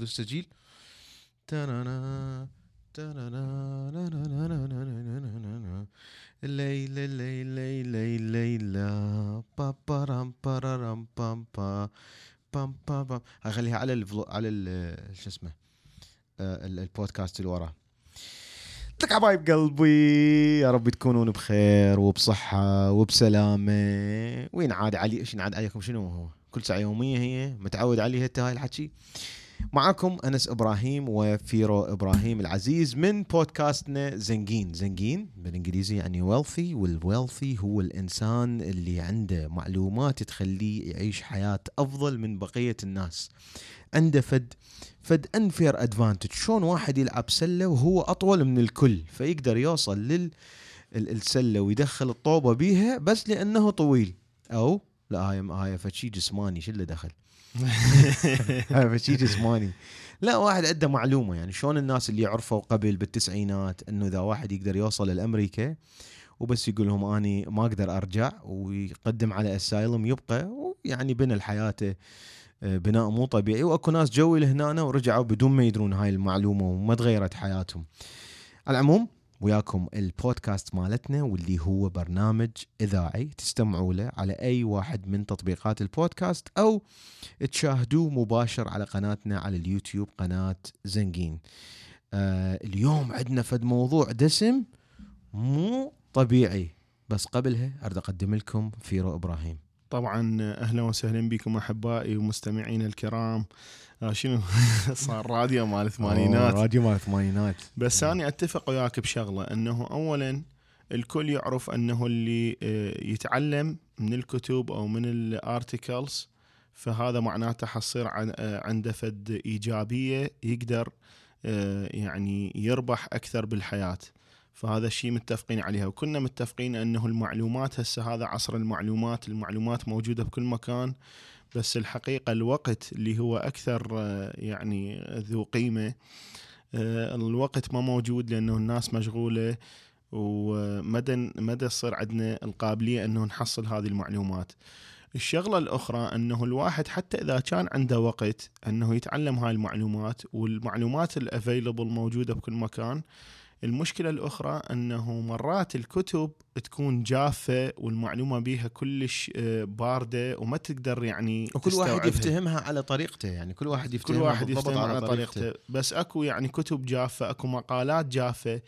ودوس تسجيل ليلى ليلى ليلى ليلى. بابا رام بام بام بام بام أخليها على الفلو على شو اسمه آه، البودكاست اللي وراه. لك حبايب قلبي يا رب تكونون بخير وبصحة وبسلامة. وينعاد علي؟ إيش ينعاد عليكم؟ شنو هو؟ كل ساعة يومية هي؟ متعود عليها؟ هاي الحكي. معكم أنس إبراهيم وفيرو إبراهيم العزيز من بودكاستنا زنجين. زنجين بالإنجليزي يعني wealthy وال wealthy هو الإنسان اللي عنده معلومات تخليه يعيش حياة أفضل من بقية الناس. عنده فد فد unfair advantage شلون واحد يلعب سلة وهو أطول من الكل؟ فيقدر يوصل لل ال- السلة ويدخل الطوبة بيها بس لأنه طويل. أو لا هاي هاي فشي جسماني شو اللي دخل؟ فشي جسماني لا واحد عنده معلومة يعني شلون الناس اللي عرفوا قبل بالتسعينات إنه إذا واحد يقدر يوصل لأمريكا وبس يقول لهم أني ما أقدر أرجع ويقدم على أسايلم يبقى ويعني بنى حياته آه، بناء مو طبيعي وأكو ناس جو لهنا ورجعوا بدون ما يدرون هاي المعلومة وما تغيرت حياتهم. على العموم وياكم البودكاست مالتنا واللي هو برنامج إذاعي تستمعوا له على أي واحد من تطبيقات البودكاست أو تشاهدوه مباشر على قناتنا على اليوتيوب قناة زنجين. آه اليوم عندنا فد موضوع دسم مو طبيعي بس قبلها اريد أقدم لكم فيرو إبراهيم. طبعا أهلا وسهلا بكم أحبائي ومستمعين الكرام. آه، شنو؟ صار راديو مال الثمانينات راديو مال الثمانينات بس أنا أتفق وياك بشغلة إنه اولا الكل يعرف أنه اللي آه، يتعلم من الكتب أو من الارتكلز فهذا معناته حصير آه، عنده فد إيجابية يقدر آه، يعني يربح أكثر بالحياة. فهذا الشيء متفقين عليها وكنا متفقين أنه المعلومات هسه هذا عصر المعلومات المعلومات موجودة بكل مكان بس الحقيقة الوقت اللي هو أكثر آه، يعني ذو قيمة آه، الوقت ما موجود لأنه الناس مشغولة ومدى مدى تصير عندنا القابلية أنه نحصل هذه المعلومات. الشغلة الأخرى أنه الواحد حتى إذا كان عنده وقت أنه يتعلم هاي المعلومات والمعلومات الافيلبل موجودة بكل مكان المشكلة الأخرى أنه مرات الكتب تكون جافة والمعلومة بيها كلش آه، باردة وما تقدر يعني وكل واحد. يفتهمها على طريقته يعني كل واحد كل يفتهمها واحد بالضبط يفتهم على طريقته. بس أكو يعني كتب جافة أكو مقالات جافة.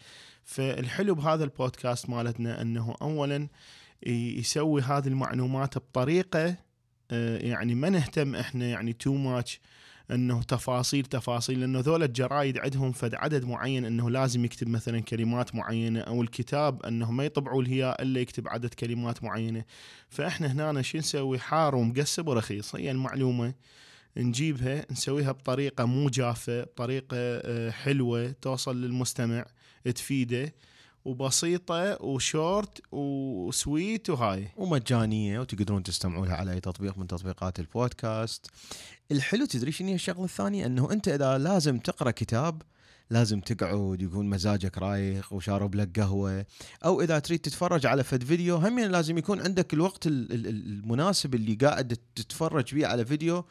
فالحلو بهذا البودكاست مالتنا أنه اولا ي- يسوي هذه المعلومات بطريقة آه، يعني ما نهتم إحنا يعني تو ماتش أنه تفاصيل تفاصيل لأنه ذول الجرايد عندهم فد عدد معين أنه لازم يكتب مثلا كلمات معينة أو الكتاب أنه ما يطبعوا الهياء إلا يكتب عدد كلمات معينة. فإحنا هنا شو نسوي؟ حار ومقسب ورخيص هي المعلومة نجيبها نسويها بطريقة مو جافة بطريقة آه، حلوة توصل للمستمع تفيده. وبسيطة وشورت وسويت وهاي. ومجانية وتقدرون تستمعوا لها على أي تطبيق من تطبيقات البودكاست. الحلو تدري شنو الشغلة الثانية؟ أنه أنت إذا لازم تقرأ كتاب لازم تقعد يكون مزاجك رايق وشارب لك قهوة. أو إذا تريد تتفرج على فد فيديو هم لازم يكون عندك الوقت ال- ال- ال- المناسب اللي قاعد تتفرج بيه على فيديو.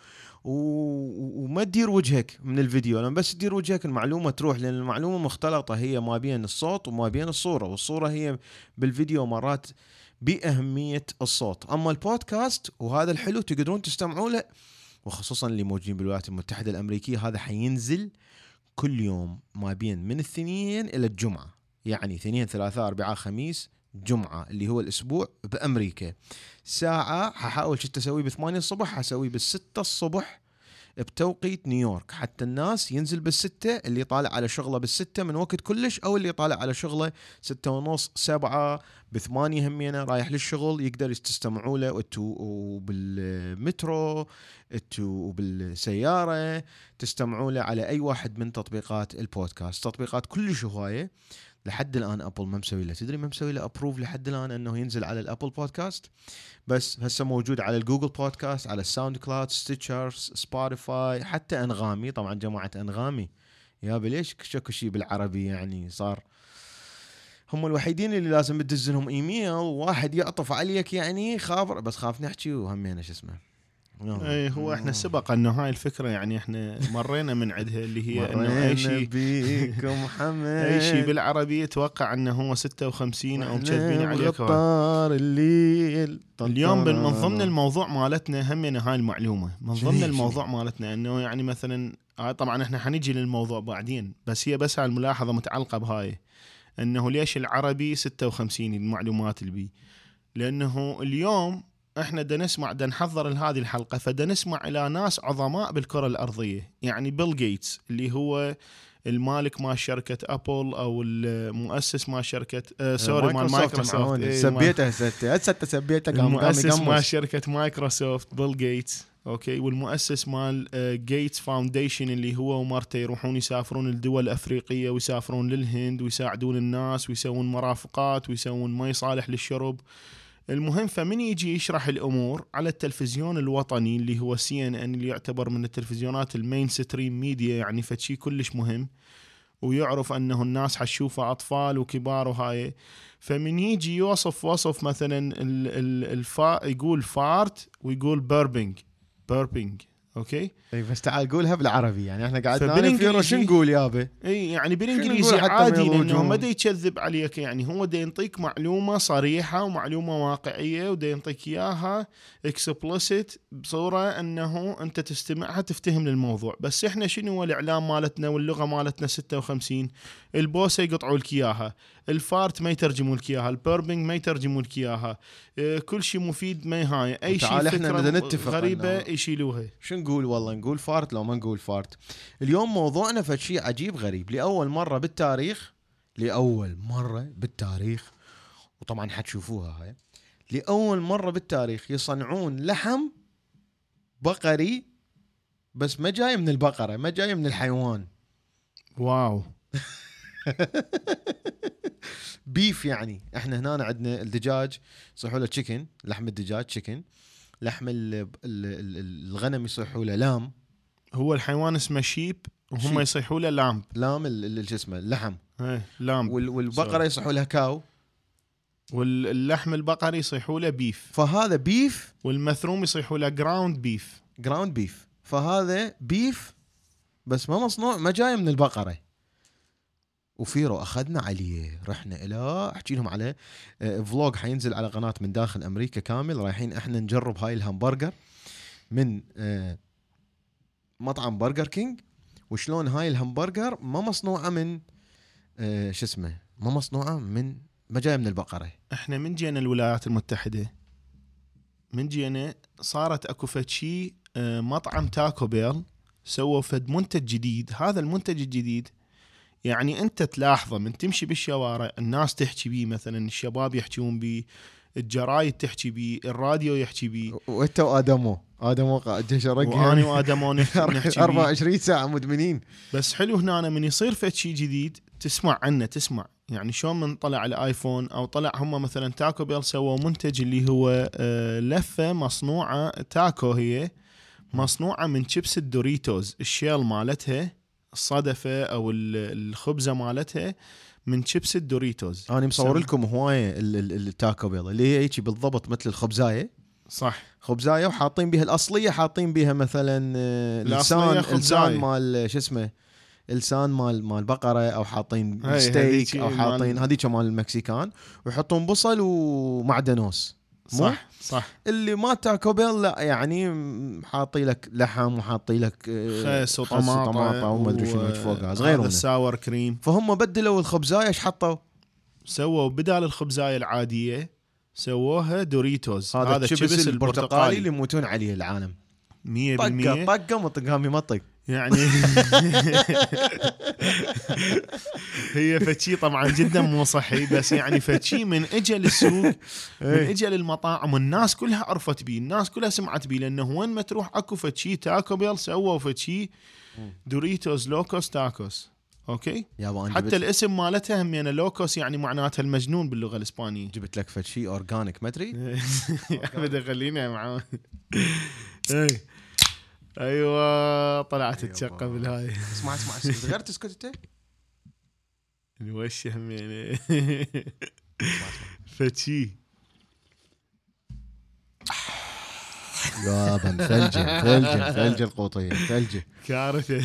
و- وما تدير وجهك من الفيديو. لما بس تدير وجهك المعلومة تروح لأن المعلومة مختلطة هي ما بين الصوت وما بين الصورة والصورة هي بالفيديو مرات بأهمية الصوت. أما البودكاست وهذا الحلو تقدرون تستمعوا له وخصوصا اللي موجودين بالولايات المتحدة الأمريكية هذا حينزل كل يوم ما بين من الاثنين إلى الجمعة. يعني اثنين ثلاثاء اربعاء خميس جمعة اللي هو الأسبوع بأمريكا. ساعة ححاول شو تسوي بثمانية الصبح حسوي بالستة الصبح بتوقيت نيويورك. حتى الناس ينزل بالستة اللي طالع على شغله بالستة من وقت كلش أو اللي طالع على شغله ستة ونص سبعة بثمانية همينة رايح للشغل يقدر تستمعوا له وبالمترو وبالسيارة تستمعوا له على أي واحد من تطبيقات البودكاست. تطبيقات كلش هواية. لحد الآن Apple ما مسوي له. تدري ما مسوي له approve لحد الآن إنه ينزل على ال Apple Podcast بس هسه موجود على ال Google Podcast على ال SoundCloud Stitcher Spotify حتى أنغامي. طبعا جماعة أنغامي. يا ليش شكو شيء بالعربي يعني صار؟ هم الوحيدين اللي لازم تدز لهم إيميل وواحد يعطف عليك يعني خاف بس خاف نحكي وهمينا شو اسمه؟ اي هو إحنا سبق إنه هاي الفكرة يعني إحنا مرينا من عندها اللي هي إنه أي شيء بيكم حمد أي شيء بالعربي أتوقع إنه هو 56 أو مكذبين عليك. غطار الليل. اليوم من من ضمن الموضوع مالتنا همنا هاي المعلومة. من ضمن؟ الموضوع مالتنا إنه يعني مثلا هاي طبعا إحنا حنجي للموضوع بعدين بس هي بس الملاحظة متعلقة بهاي. إنه ليش العربي 56 المعلومات اللي بي؟ لأنه اليوم إحنا دا نسمع دا نحضر لهذه الحلقة فدا نسمع إلى ناس عظماء بالكرة الأرضية يعني بيل جيتس اللي هو المالك مال شركة Apple أو المؤسس مال شركه آه sorry مال مايكروسوفت. إيه، سبيته هسه سبيته المؤسس مال شركة مايكروسوفت بيل جيتس okay؟ والمؤسس مال Gates Foundation اللي هو ومرته يروحون يسافرون لدول أفريقية ويسافرون للهند ويساعدون الناس ويسوون مرافقات ويسوون مي صالح للشرب. المهم فمن يجي يشرح الأمور على التلفزيون الوطني اللي هو CNN اللي يعتبر من التلفزيونات ال mainstream media يعني فشي كلش مهم ويعرف أنه الناس حتشوفه أطفال وكبار وهاي. فمن يجي يوصف وصف مثلا ال- ال- الفا يقول fart ويقول burping burping okay؟ اي بس تعال قولها بالعربي يعني إحنا قاعد نعرف شو نقول يابا إي يعني شنو بالانجليزي عادي لأنه؟ ما يكذب عليك يعني هو دا ينطيك معلومة صريحة ومعلومة واقعية ودا ينطيك إياها explicit بصورة أنه أنت تستمعها تفتهم للموضوع. بس إحنا شنو هو الإعلام مالتنا واللغة مالتنا 56 البوسه يقطعوا لك إياها ال fart ما يترجموا لك إياها ال burping ما يترجموا لك إياها إيه، كل شيء مفيد ما هاي. أي شيء فكرة بدنا نتفق غريبة يشيلوها شو نقول والله نقول fart لو ما نقول fart. اليوم موضوعنا فد شيء عجيب غريب. لأول مرة بالتاريخ لأول مرة بالتاريخ وطبعا حتشوفوها هاي. لأول مرة بالتاريخ يصنعون لحم بقري بس ما جاي من البقرة ما جاي من الحيوان. واو. بيف يعني. إحنا هنا عندنا الدجاج يصيحوا له تشيكن لحم الدجاج تشيكن لحم ال- ال- ال- الغنم يصيحوا له لام. هو الحيوان اسمه شيب وهم. يصيحوا له lamb ال- شو اسمه اللحم إيه lamb. وال- والبقرة يصيحوا لها cow. واللحم البقري يصيحوا له beef فهذا beef والمثروم يصيحوا له ground beef ground beef فهذا beef بس ما مصنوع ما جاي من البقرة. وفيديو أخذنا عليه. رحنا إلى أحكي لهم على آه، vlog حينزل على قناة من داخل أمريكا كامل رايحين إحنا نجرب هاي الهمبرجر من آه، مطعم Burger King. وشلون هاي الهمبرجر ما مصنوعة من آه، شو اسمه ما مصنوعة من ما جاية من البقرة. إحنا من جينا الولايات المتحدة. من جينا صارت أكو فد شي آه، مطعم Taco Bell سووا فد منتج جديد. هذا المنتج الجديد يعني أنت تلاحظه من تمشي بالشوارع الناس تحكي بيه مثلا الشباب يحكون بيه الجرايد تحكي بيه الراديو يحكي بيه. وانت وآدمو. آدمو قاعد شرق وأنا وادمون نحكي نحكي بيه. 24 ساعة مدمنين. بس حلو هنا من يصير فد شيء جديد تسمع عنه تسمع. يعني شلون من طلع ال iPhone أو طلع هم مثلا Taco Bell سووا منتج اللي هو آه، لفة مصنوعة تاكو هي مصنوعة من شيبس ال Doritos ال shell مالتها. الصدفة أو ال- الخبزة مالتها من شيبس الدوريتوز أنا مصور لكم هواية ال- ال- ال Taco Bell اللي هي هيك بالضبط مثل الخبزاية صح خبزاية وحاطين بها الأصلية حاطين بها مثلا آه، لسان. لسان مال شو اسمه لسان مال مال بقرة أو حاطين ستيك أو حاطين هذيك مال ال Mexican ويحطون بصل ومعدنوس؟ صح صح. اللي ما Taco Bell لا يعني حاطي لك لحم وحاطي لك آه، خس وطماطه وطماطه وما أدري شنو صغير صغيرونه ال sour cream فهم بدلوا الخبزاية إيش حطوا؟ سووا بدال الخبزاية العادية سووها Doritos هذا الشيبس البرتقالي اللي يموتون عليه العالم. 100% طقة طقة مطقام يمطق يعني هي فتشي طبعا جدا مو صحي بس يعني فتشي من اجى للسوق من إيه. اجى للمطاعم والناس كلها عرفت بيه الناس كلها سمعت بيه لأنه وين ما تروح أكو فتشي Taco Bell سووا فتشي Doritos Locos Tacos. okay؟ يابا حتى جبت, الاسم مالتها هم يعني لوكوس يعني معناتها المجنون باللغة الإسبانية. جبت لك فد شيء organic ما أدري. احمد خلينا معاه اي أيوه طلعت أيوة. تشقى بالهاي. اسمع اسمع غير تسكت انت الوش همينه اسمع اسمع. يابا ثلجة ثلجة ثلجة القوطية ثلجة. كارثة.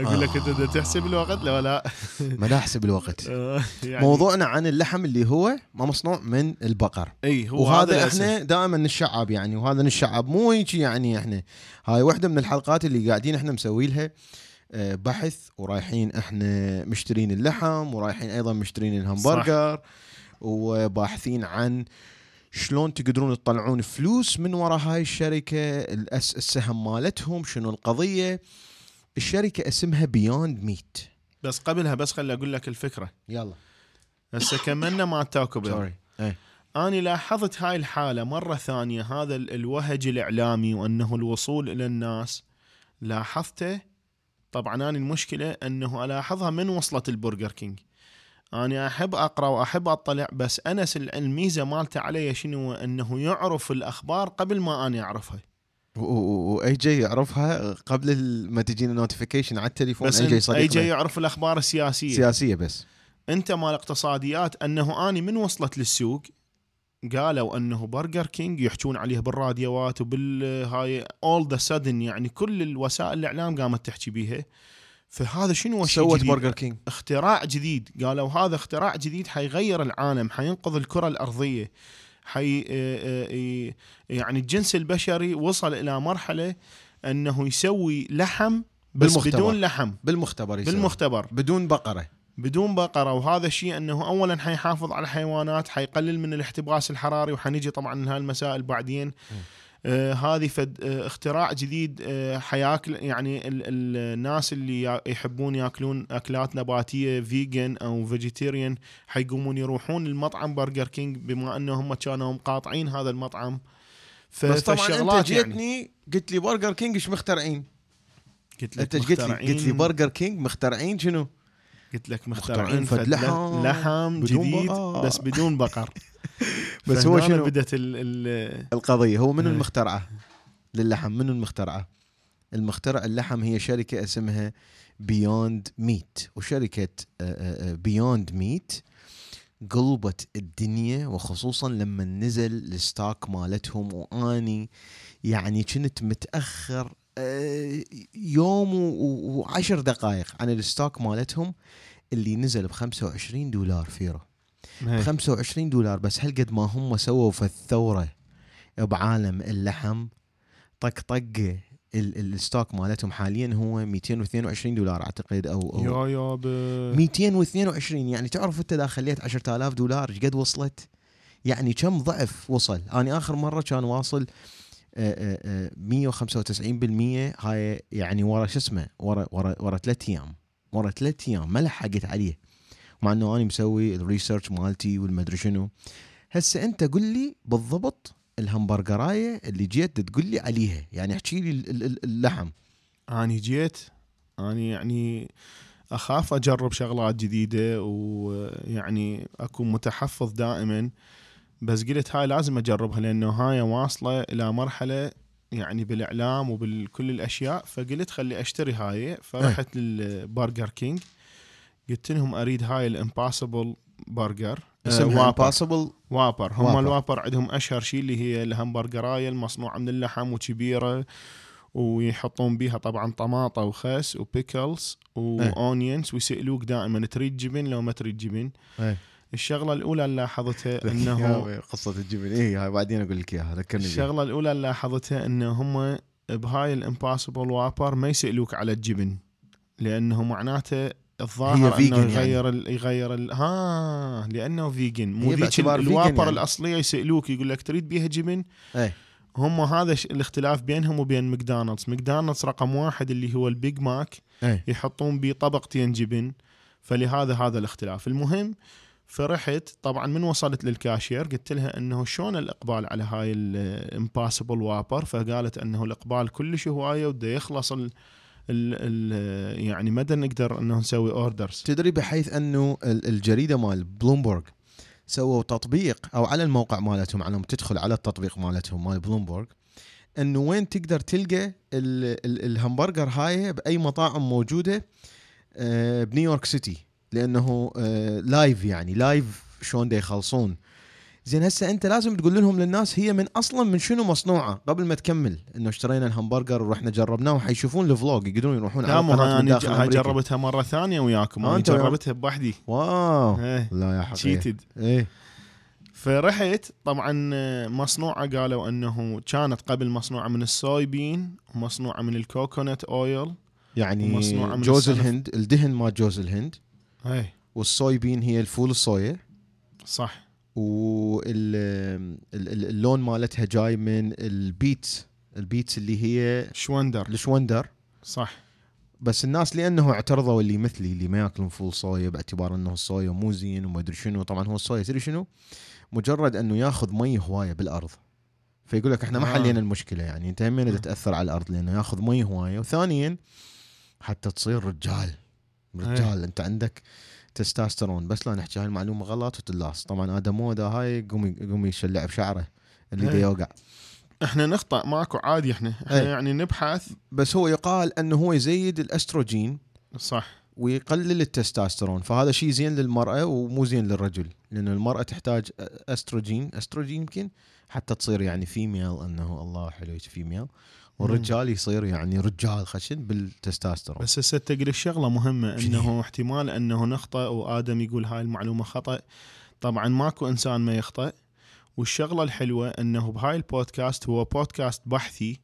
أقول لك أنت تحسب الوقت لا لا ما لا أحسب الوقت. آه، يعني موضوعنا عن اللحم اللي هو ما مصنوع من البقر. إي هو وهذا هذا إحنا دائما نشعب يعني وهذا نشعب مو هيك يعني إحنا. هاي واحدة من الحلقات اللي قاعدين إحنا مسوي لها آه، بحث ورايحين إحنا مشترين اللحم ورايحين أيضا مشترين الهمبرجر وباحثين عن شلون تقدرون تطلعون فلوس من وراء هاي الشركة؟ السهم مالتهم شنو القضية؟ الشركة اسمها Beyond Meat بس قبلها بس خلي أقول لك الفكرة. يلا. هسه كملنا مع Taco Bell. sorry إيه. أنا لاحظت هاي الحالة مرة ثانية هذا ال- الوهج الإعلامي وأنه الوصول إلى الناس. لاحظته؟ طبعا أنا المشكلة أنه ألاحظها من وصلت ال Burger King. أنا أحب أقرأ وأحب أطلع بس أنس ال- الميزة مالته علي شنو؟ أنه يعرف الأخبار قبل ما أنا أعرفها. و AJ يعرفها قبل ما تجينا notification على التليفون بس AJ أي صديقنا جاي يعرف الأخبار السياسية. سياسية بس. أنت مال اقتصاديات أنه أني من وصلت للسوق قالوا أنه Burger King يحجون عليه بالراديوات وبالهاي all the sudden يعني كل الوسائل الإعلام قامت تحكي بيها. فهذا شنو سوت؟ Burger King اختراع جديد. قالوا هذا اختراع جديد حيغير العالم حينقذ الكرة الأرضية حي اه- اه- يعني الجنس البشري وصل إلى مرحلة أنه يسوي لحم بس بالمختبر. بدون لحم. بالمختبر يسوي. بالمختبر. بدون بقرة. بدون بقرة. وهذا الشيء أنه اولا حيحافظ على الحيوانات حيقلل من الاحتباس الحراري وحنيجي طبعا لهاي المسائل بعدين. آه هذه فد آه اختراع جديد آه حياكل يعني ال ال الناس اللي يحبون ياكلون أكلات نباتية vegan أو vegetarian حيقومون يروحون المطعم Burger King بما انه هم كانوا مقاطعين هذا المطعم. ف- بس طبعا أنت يعني. جيتني قلت لي Burger King إيش مخترعين؟ قلت انت لك إيش قلت لي قلت لي برجر كينج مخترعين شنو؟ قلت لك مخترعين مخترعين فد لحم لحم جديد بقر. بس بدون بقر. بس هو شنو؟ بدت ال ال القضية. هو من إيه. المخترعة؟ للحم من المخترعة؟ المخترع اللحم هي شركة اسمها Beyond Meat وشركة آه، Beyond Meat قلبت الدنيا وخصوصا لما نزل ال stock مالتهم. وأني يعني كنت متأخر آه، يوم وعشر دقائق عن ال stock مالتهم اللي نزل ب 25 دولار فيرو. هي. 25 دولار بس هل قد ما هم سووا في الثورة بعالم اللحم طق طقه ال- ال- ال stock مالتهم حاليا هو 222 دولار أعتقد أو, أو yeah yeah ب 222 يعني تعرف أنت اذا خليت 10000 دولار إيش قد وصلت؟ يعني كم ضعف وصل؟ أنا آخر مرة كان واصل آه، آه، آه، 195% هاي يعني ورا شو اسمه ورا ورا ورا ثلاث أيام ورا ثلاث أيام ما لحقت عليه مع إنه أنا مسوي ال research مالتي والمدري شنو. هسه أنت قل لي بالضبط الهمبرجراية اللي جيت تقول لي عليها يعني احكي لي ال- ال- اللحم اني جيت اني يعني أخاف أجرب شغلات جديدة ويعني أكون متحفظ دائما بس قلت هاي لازم أجربها لأنه هاي واصلة إلى مرحلة يعني بالإعلام وبكل الأشياء فقلت خلي أشتري هاي فرحت لل Burger King. قلت لهم أريد هاي ال Impossible Burger اسمها Impossible Whopper هم Whopper. ال Whopper عندهم أشهر شيء اللي هي الهمبرجراية المصنوعة من اللحم وكبيرة ويحطون بيها طبعا طماطة وخس و pickles و onions ويسألوك دائما تريد جبن لو ما تريد جبن؟ إيه. الشغلة الأولى اللي لاحظتها إنه قصة الجبن. اي هاي بعدين أقول لك إياها ذكرني. الشغلة الأولى اللي لاحظتها انه هم بهاي ال Impossible Whopper ما يسألوك على الجبن لأنه معناته الظاهر هي أنه vegan يغير ال يغير ال ها لأنه vegan مو ذيك ال Whopper يعني. الأصلية يسألوك يقول لك تريد بيها جبن؟ إيه. هم هذا ش- الاختلاف بينهم وبين McDonald's. McDonald's رقم واحد اللي هو ال Big Mac. إيه. يحطون بيه طبقتين جبن. فلهذا هذا الاختلاف. المهم فرحت. طبعا من وصلت للكاشير؟ قلت لها إنه شلون الإقبال على هاي ال Impossible Whopper فقالت إنه الإقبال كلش هواية وده يخلص ال ال يعني مدى نقدر إنه نسوي orders تدري بحيث أنه ال- الجريدة مال بلومبورغ سووا تطبيق أو على الموقع مالتهم على تدخل على التطبيق مالتهم مال بلومبورغ إنه وين تقدر تلقى ال- ال- الهمبرجر هاي بأي مطاعم موجودة آه، ب New York City لأنه آه، live يعني live شلون يخلصون. زين هسه انت لازم تقول لهم للناس هي من أصلا من شنو مصنوعة؟ قبل ما تكمل انه اشترينا الهمبرجر ورحنا جربناه وحيشوفون ال vlog يقدرون يروحون على مو قناة من أنا داخل. جربتها مرة ثانية وياكم آه، أنا جربتها بوحدي. wow. إيه. لا you cheated إيه. فرحت طبعا آه، مصنوعة قالوا إنه كانت قبل مصنوعة من ال soybean ومصنوعة من ال coconut oil يعني ومصنوعة من جوز. الهند الدهن مال جوز الهند. اي وال soybean هي الفول الصويا. صح. واللون مالتها جاي من ال beets. ال beets اللي هي شوندر. الشوندر. صح. بس الناس لأنه اعترضوا اللي مثلي اللي ما ياكلون فول صويا باعتبار إنه الصويا مو زين وما أدري شنو. طبعا هو الصويا تدري شنو؟ مجرد إنه ياخذ مي هواية بالأرض. فيقول لك إحنا ما آه. حلينا المشكلة يعني. أنت همين آه. تتاثر على الأرض لأنه ياخذ مي هواية. وثانيا حتى تصير رجال. رجال. أنت عندك تستاسترون. بس لا نحكي هاي المعلومة غلط وتلاص طبعا آدم مودا هاي يقوم يقوم يشلع بشعره اللي إيه. دا يوقع إحنا نخطأ ماكو عادي إحنا. إحنا إيه. يعني نبحث. بس هو يقال إنه هو يزيد الأستروجين صح. ويقلل التستوستيرون فهذا شيء زين للمرأة ومو زين للرجل لأن المرأة تحتاج أستروجين. أستروجين يمكن حتى تصير يعني فيميل أنه الله حلو فيميل والرجال يصير يعني رجال خشن بالتستوستيرون بس هسه تقول الشغله مهمة إنه احتمال إنه نخطأ وآدم يقول هاي المعلومة خطأ. طبعا ماكو إنسان ما يخطأ. والشغلة الحلوة إنه بهاي البودكاست هو بودكاست بحثي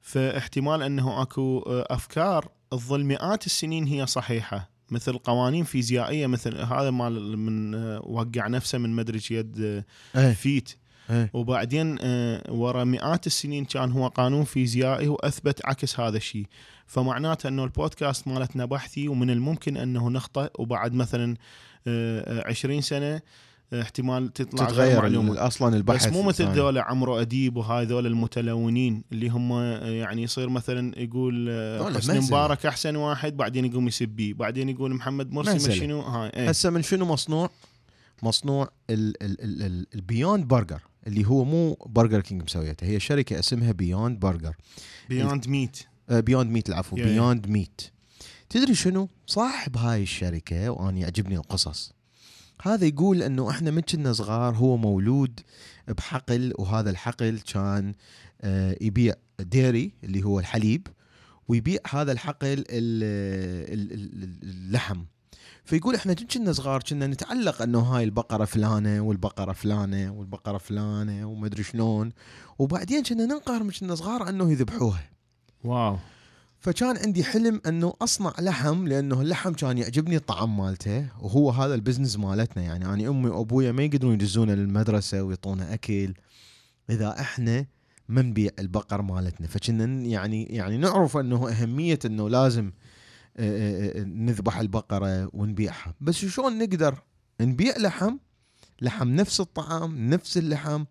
فاحتمال إنه أكو آه، أفكار تظل مئات السنين هي صحيحة. مثل قوانين فيزيائية مثل هذا مال من آه، وقع نفسه من مدري يد آه، إيه. فيت. إيه وبعدين آه، ورا مئات السنين كان هو قانون فيزيائي وأثبت عكس هذا الشيء فمعناته إنه البودكاست مالتنا بحثي ومن الممكن إنه نخطئ وبعد مثلا آه، آه، 20 سنة آه، احتمال تطلع غير تتغير معلومة ال- أصلا البحث بس مو مثل. ذولا عمرو أديب وهاي ذولا المتلونين اللي هم يعني يصير مثلا يقول مهزلة. مبارك أحسن واحد بعدين يقوم يسبيه بعدين يقول محمد مرسي. ما شنو هاي إيه هسه من شنو مصنوع؟ مصنوع ال- ال- ال- ال- ال Beyond Burger اللي هو مو Burger King مسويته هي شركة اسمها Beyond Burger Beyond Meat Beyond Meat العفو. Beyond Meat تدري شنو؟ صاحب هاي الشركة وأنا يعجبني القصص. هذا يقول إنه إحنا من كنا صغار هو مولود بحقل وهذا الحقل كان آه، يبيع ديري اللي هو الحليب ويبيع هذا الحقل ال- ال- ال- اللحم. فيقول إحنا كنا صغار كنا نتعلق إنه هاي البقرة فلانة والبقرة فلانة والبقرة فلانة وما أدري شلون. وبعدين كنا ننقهر من كنا صغار إنه يذبحوها. واو. فكان عندي حلم إنه أصنع لحم لأنه اللحم كان يعجبني الطعم مالته وهو هذا البزنس مالتنا. يعني أنا أمي وأبويا ما يقدرون يدزونا للمدرسه ويعطونا أكل إذا إحنا ما نبيع البقر مالتنا. فكنا يعني يعني نعرف إنه أهمية إنه لازم نذبح البقرة ونبيعها. بس شلون نقدر نبيع لحم؟ لحم نفس الطعام نفس اللحم.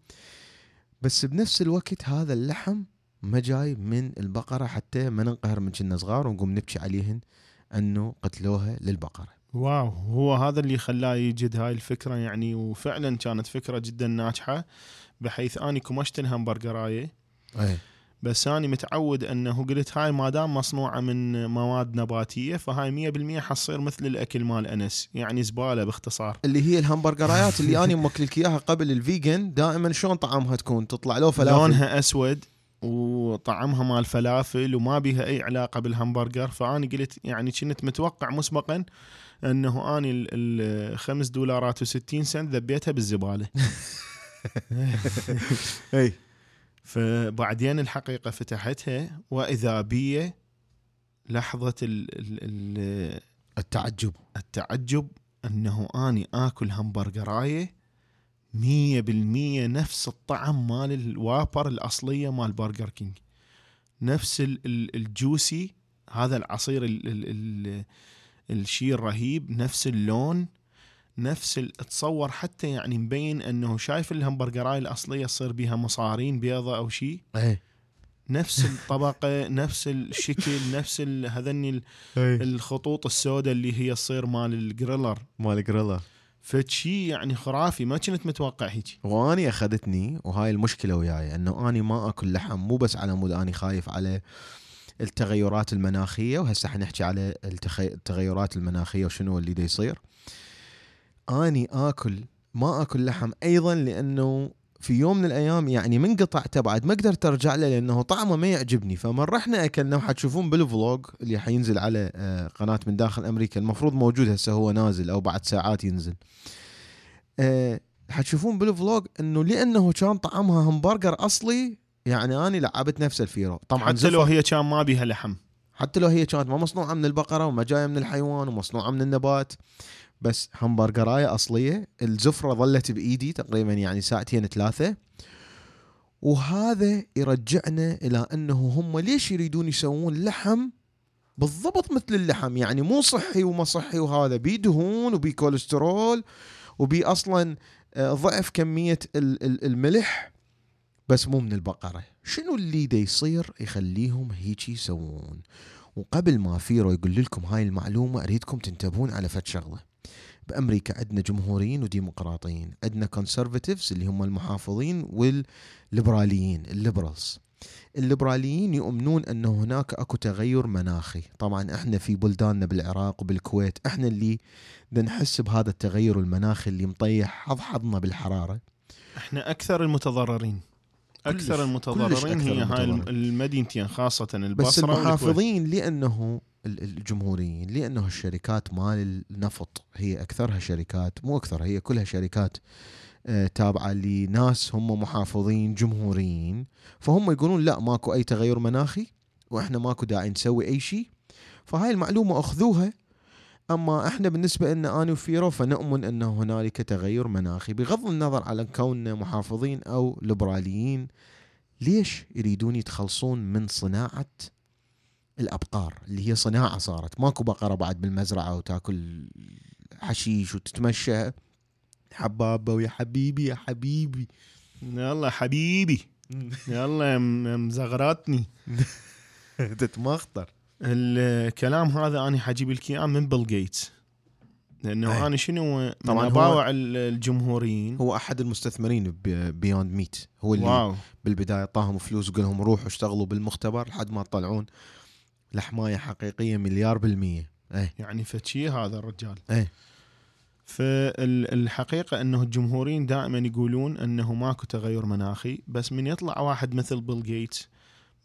بس بنفس الوقت هذا اللحم ما جاي من البقرة حتى ما ننقهر من كنا صغار ونقوم نبكي عليهن أنه قتلوها للبقرة. واو هو هذا اللي خلاه يجد هاي الفكرة يعني وفعلا كانت فكرة جدا ناجحة بحيث اني كمشت الهمبرجراية إيه. بس اني متعود أنه قلت هاي ما دام مصنوعة من مواد نباتية فهاي 100% حتصير مثل الأكل مال أنس يعني زبالة باختصار. اللي هي الهمبرجرايات اللي أنا موكل لك إياها قبل ال vegan دائما شلون طعمها تكون؟ تطلع له فلافل. لونها أسود وطعمها مال فلافل وما بيها أي علاقة بالهمبرجر فاني قلت يعني كنت متوقع مسبقا أنه اني ال- ال 5 دولارات و60 سنت ذبيتها بالزبالة. إي. فبعدين الحقيقة فتحتها وإذا بي لحظة ال ال ال التعجب. التعجب أنه أني آكل همبرجراية مية بالمية نفس الطعم مال ال Whopper الأصلية مال Burger King. نفس ال- ال- ال juicy هذا العصير ال ال ال الشيء الرهيب نفس اللون نفس تصور حتى يعني مبين إنه شايف الهمبرجراي الأصلية تصير بيها مصارين بيضة أو شيء. إيه. نفس الطبقة نفس الشكل نفس هذني إيه. الخطوط السوداء اللي هي تصير مال ال griller. مال griller فشي يعني خرافي ما كنت متوقع هيك. وأني أخذتني وهاي المشكلة وياي إنه أني ما أكل لحم مو بس على مود أني خايف على التغيرات المناخية وهسه حنحكي على. التغيرات المناخية وشنو اللي دا يصير. أني آكل ما آكل لحم أيضا لأنه في يوم من الأيام يعني من قطعته بعد ما قدرت أرجع له لأنه طعمه ما يعجبني. فمن رحنا أكلنا وحتشوفون بال vlog اللي حينزل على آه، قناة من داخل أمريكا المفروض موجود هسه هو نازل أو بعد ساعات ينزل. آه، حتشوفون بال vlog إنه لأنه كان طعمها همبرجر أصلي يعني أني لعبت نفس الفيرو. طبعا حتى لو هي كان ما بيها لحم. حتى لو هي كانت ما مصنوعة من البقرة وما جاية من الحيوان ومصنوعة من النبات. بس همبرجراية أصلية. الزفرة ظلت بإيدي تقريبا يعني ساعتين ثلاثة. وهذا يرجعنا إلى أنه هم ليش يريدون يسوون لحم بالضبط مثل اللحم؟ يعني مو صحي وما صحي وهذا. بيه دهون كوليسترول وبيه أصلا آه، ضعف كمية ال- ال- الملح. بس مو من البقرة. شنو اللي دا يصير؟ يخليهم هيك يسوون. وقبل ما فيرو يقول لكم هاي المعلومة أريدكم تنتبهون على فد شغلة. بأمريكا. عندنا جمهوريين وديمقراطيين. عندنا conservatives اللي هم المحافظين والليبراليين ال liberals. الليبراليين يؤمنون انه هناك أكو تغير مناخي. طبعا إحنا في بلداننا بالعراق وبالكويت إحنا اللي نحس بهذا التغير المناخي اللي مطيح حظ حظنا بالحرارة. إحنا أكثر المتضررين. أكثر المتضررين كلش أكثر هي هاي. المدينتين خاصة بس البصرة والكويت. المحافظين لأنه ال- الجمهوريين لأنه الشركات مال النفط هي أكثرها شركات مو أكثر هي كلها شركات آه، تابعة لناس هم محافظين جمهوريين. فهم يقولون لا ماكو أي تغير مناخي وإحنا ماكو داعي نسوي أي شيء. فهاي المعلومة أخذوها. أما إحنا بالنسبة لنا أنا وفيرو فنؤمن أن هنالك تغير مناخي بغض النظر على كوننا محافظين أو ليبراليين. ليش يريدون يتخلصون من صناعة الأبقار اللي هي صناعة صارت. ماكو بقرة بعد بالمزرعة وتاكل حشيش وتتمشى. حبابة ويا حبيبي يا حبيبي. يلا حبيبي. يلا مزغراتني. تتمخطر الكلام هذا أنا حجيب لك اياه من بيل جيتس. لأنه أي. أنا شنو طبعاً ال- الجمهوريين. هو أحد المستثمرين بيوند ميت هو اللي واو. بالبداية طاهم فلوس وقال لهم روحوا اشتغلوا بالمختبر لحد ما تطلعون لحماية حقيقية مليار بالمية. إيه. يعني فتشي هذا الرجال. إيه. فالحقيقة أنه الجمهوريين دائما يقولون أنه ماكو تغير مناخي بس من يطلع واحد مثل بيل جيتس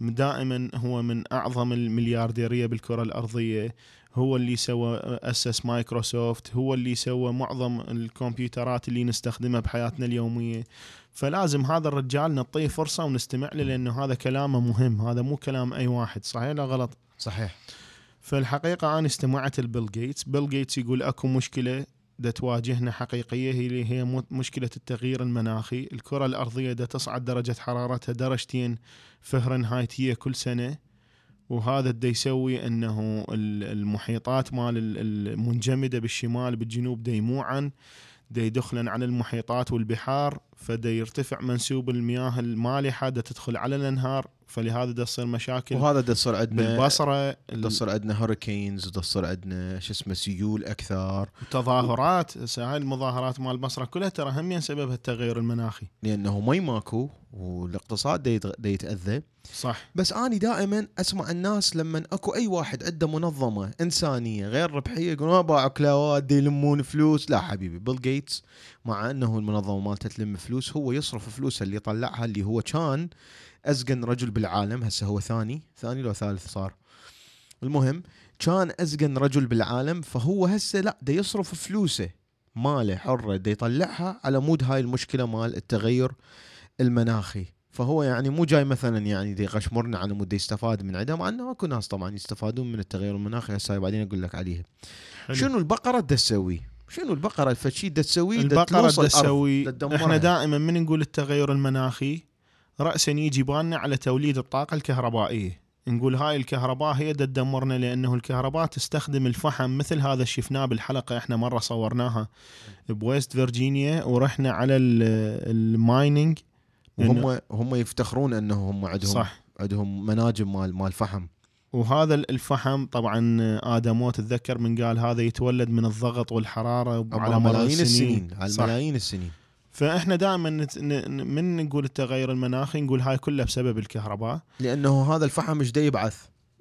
دائما هو من أعظم المليارديرية بالكرة الأرضية هو اللي سوى أسس مايكروسوفت هو اللي سوى معظم الكمبيوترات اللي نستخدمها بحياتنا اليومية. فلازم هذا الرجال نعطيه فرصة ونستمع له لأنه هذا كلامه مهم هذا مو كلام أي واحد صحيح لا غلط؟ صحيح. فالحقيقة أنا استمعت لبيل جيتس. بيل جيتس يقول أكو مشكلة دا تواجهنا حقيقية هي اللي هي مشكلة التغيير المناخي. الكرة الأرضية دا تصعد درجة حرارتها درجتين فهرنهايتية كل سنة وهذا دا يسوي أنه ال- المحيطات مال ال- المنجمدة بالشمال بالجنوب دا يموعن. دا يدخلن على المحيطات والبحار فدا يرتفع منسوب المياه المالحة دا تدخل على الأنهار فلهذا دا تصير مشاكل وهذا دا تصير عندنا بالبصرة دا تصير عندنا hurricanes ودا تصير عندنا شو اسمه سيول أكثر. تظاهرات هاي المظاهرات مال البصرة كلها ترى هم سببها التغير المناخي. لأنه مي ماكو والاقتصاد دا دا يتأذى. صح. بس أني دائما أسمع الناس لما أكو أي واحد عنده منظمة إنسانية غير ربحية يقولون "آه، باعوا كلاوات يلمون فلوس. لا حبيبي بيل جيتس مع إنه المنظمة مالته تلم فلوس هو يصرف فلوسه اللي طلعها اللي هو كان أزنكن رجل بالعالم هسه هو ثاني ثاني لو ثالث صار. المهم كان أزنكن رجل بالعالم فهو هسه لا ده يصرف فلوسه ماله حره ده يطلعها على مود هاي المشكلة مال التغير المناخي. فهو يعني مو جاي مثلا يعني دي يقشمرنا على مود يستفاد من عدم مع إنه اكو ناس طبعا يستفادون من التغير المناخي هسه بعدين أقول لك عليها حلو. شنو البقرة دا تسوي؟ شنو البقرة الفشي دا تسوي؟ البقرة دا تسوي. إحنا دائما من نقول التغير المناخي راسا يجي بالنا على توليد الطاقة الكهربائية نقول هاي الكهرباء هي دا تدمرنا لأنه الكهرباء تستخدم الفحم مثل هذا شفناه بالحلقة إحنا مرة صورناها بويست فيرجينيا ورحنا على ال- ال mining وهم هم يفتخرون انه هم عندهم صح. عندهم مناجم مال مال فحم. وهذا الفحم طبعا ادمو تتذكر من قال هذا يتولد من الضغط والحرارة على ملايين السنين. على. ملايين السنين. فإحنا دائما نت... ن... من نقول التغير المناخي؟ نقول هاي كلها بسبب الكهرباء. لأنه هذا الفحم إيش يبعث؟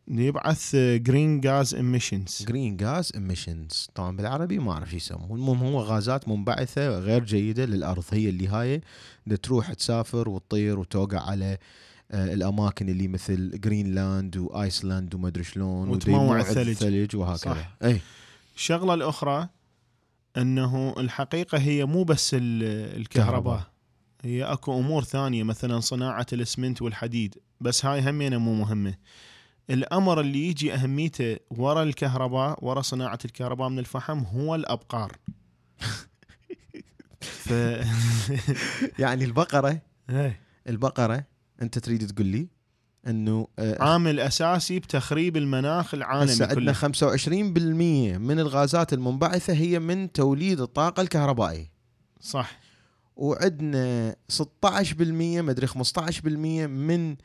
يبعث green gas emissions green gas emissions طبعا بالعربي ما أعرف شو يسمون. المهم هو غازات منبعثة غير جيدة للأرض. هي اللي هاي تروح تسافر وتطير وتوقع على آه، الأماكن اللي مثل جرينلاند وايسلاند وما أدري شلون وتموع الثلج. الثلج. وهكذا. صح. اي الشغلة الأخرى إنه الحقيقة هي مو بس ال- الكهرباء. هي أكو أمور ثانية مثلا صناعة الأسمنت والحديد. بس هاي همينة مو مهمة. الأمر اللي يجي أهميته ورا الكهرباء ورا صناعة الكهرباء من الفحم هو الأبقار. ف يعني البقرة إيه. البقرة أنت تريد تقول لي إنه آه، عامل أساسي بتخريب المناخ العالمي هسه عندنا كله. 25% من الغازات المنبعثة هي من توليد الطاقة الكهربائية. صح. وعندنا 16% ما ادري 15% من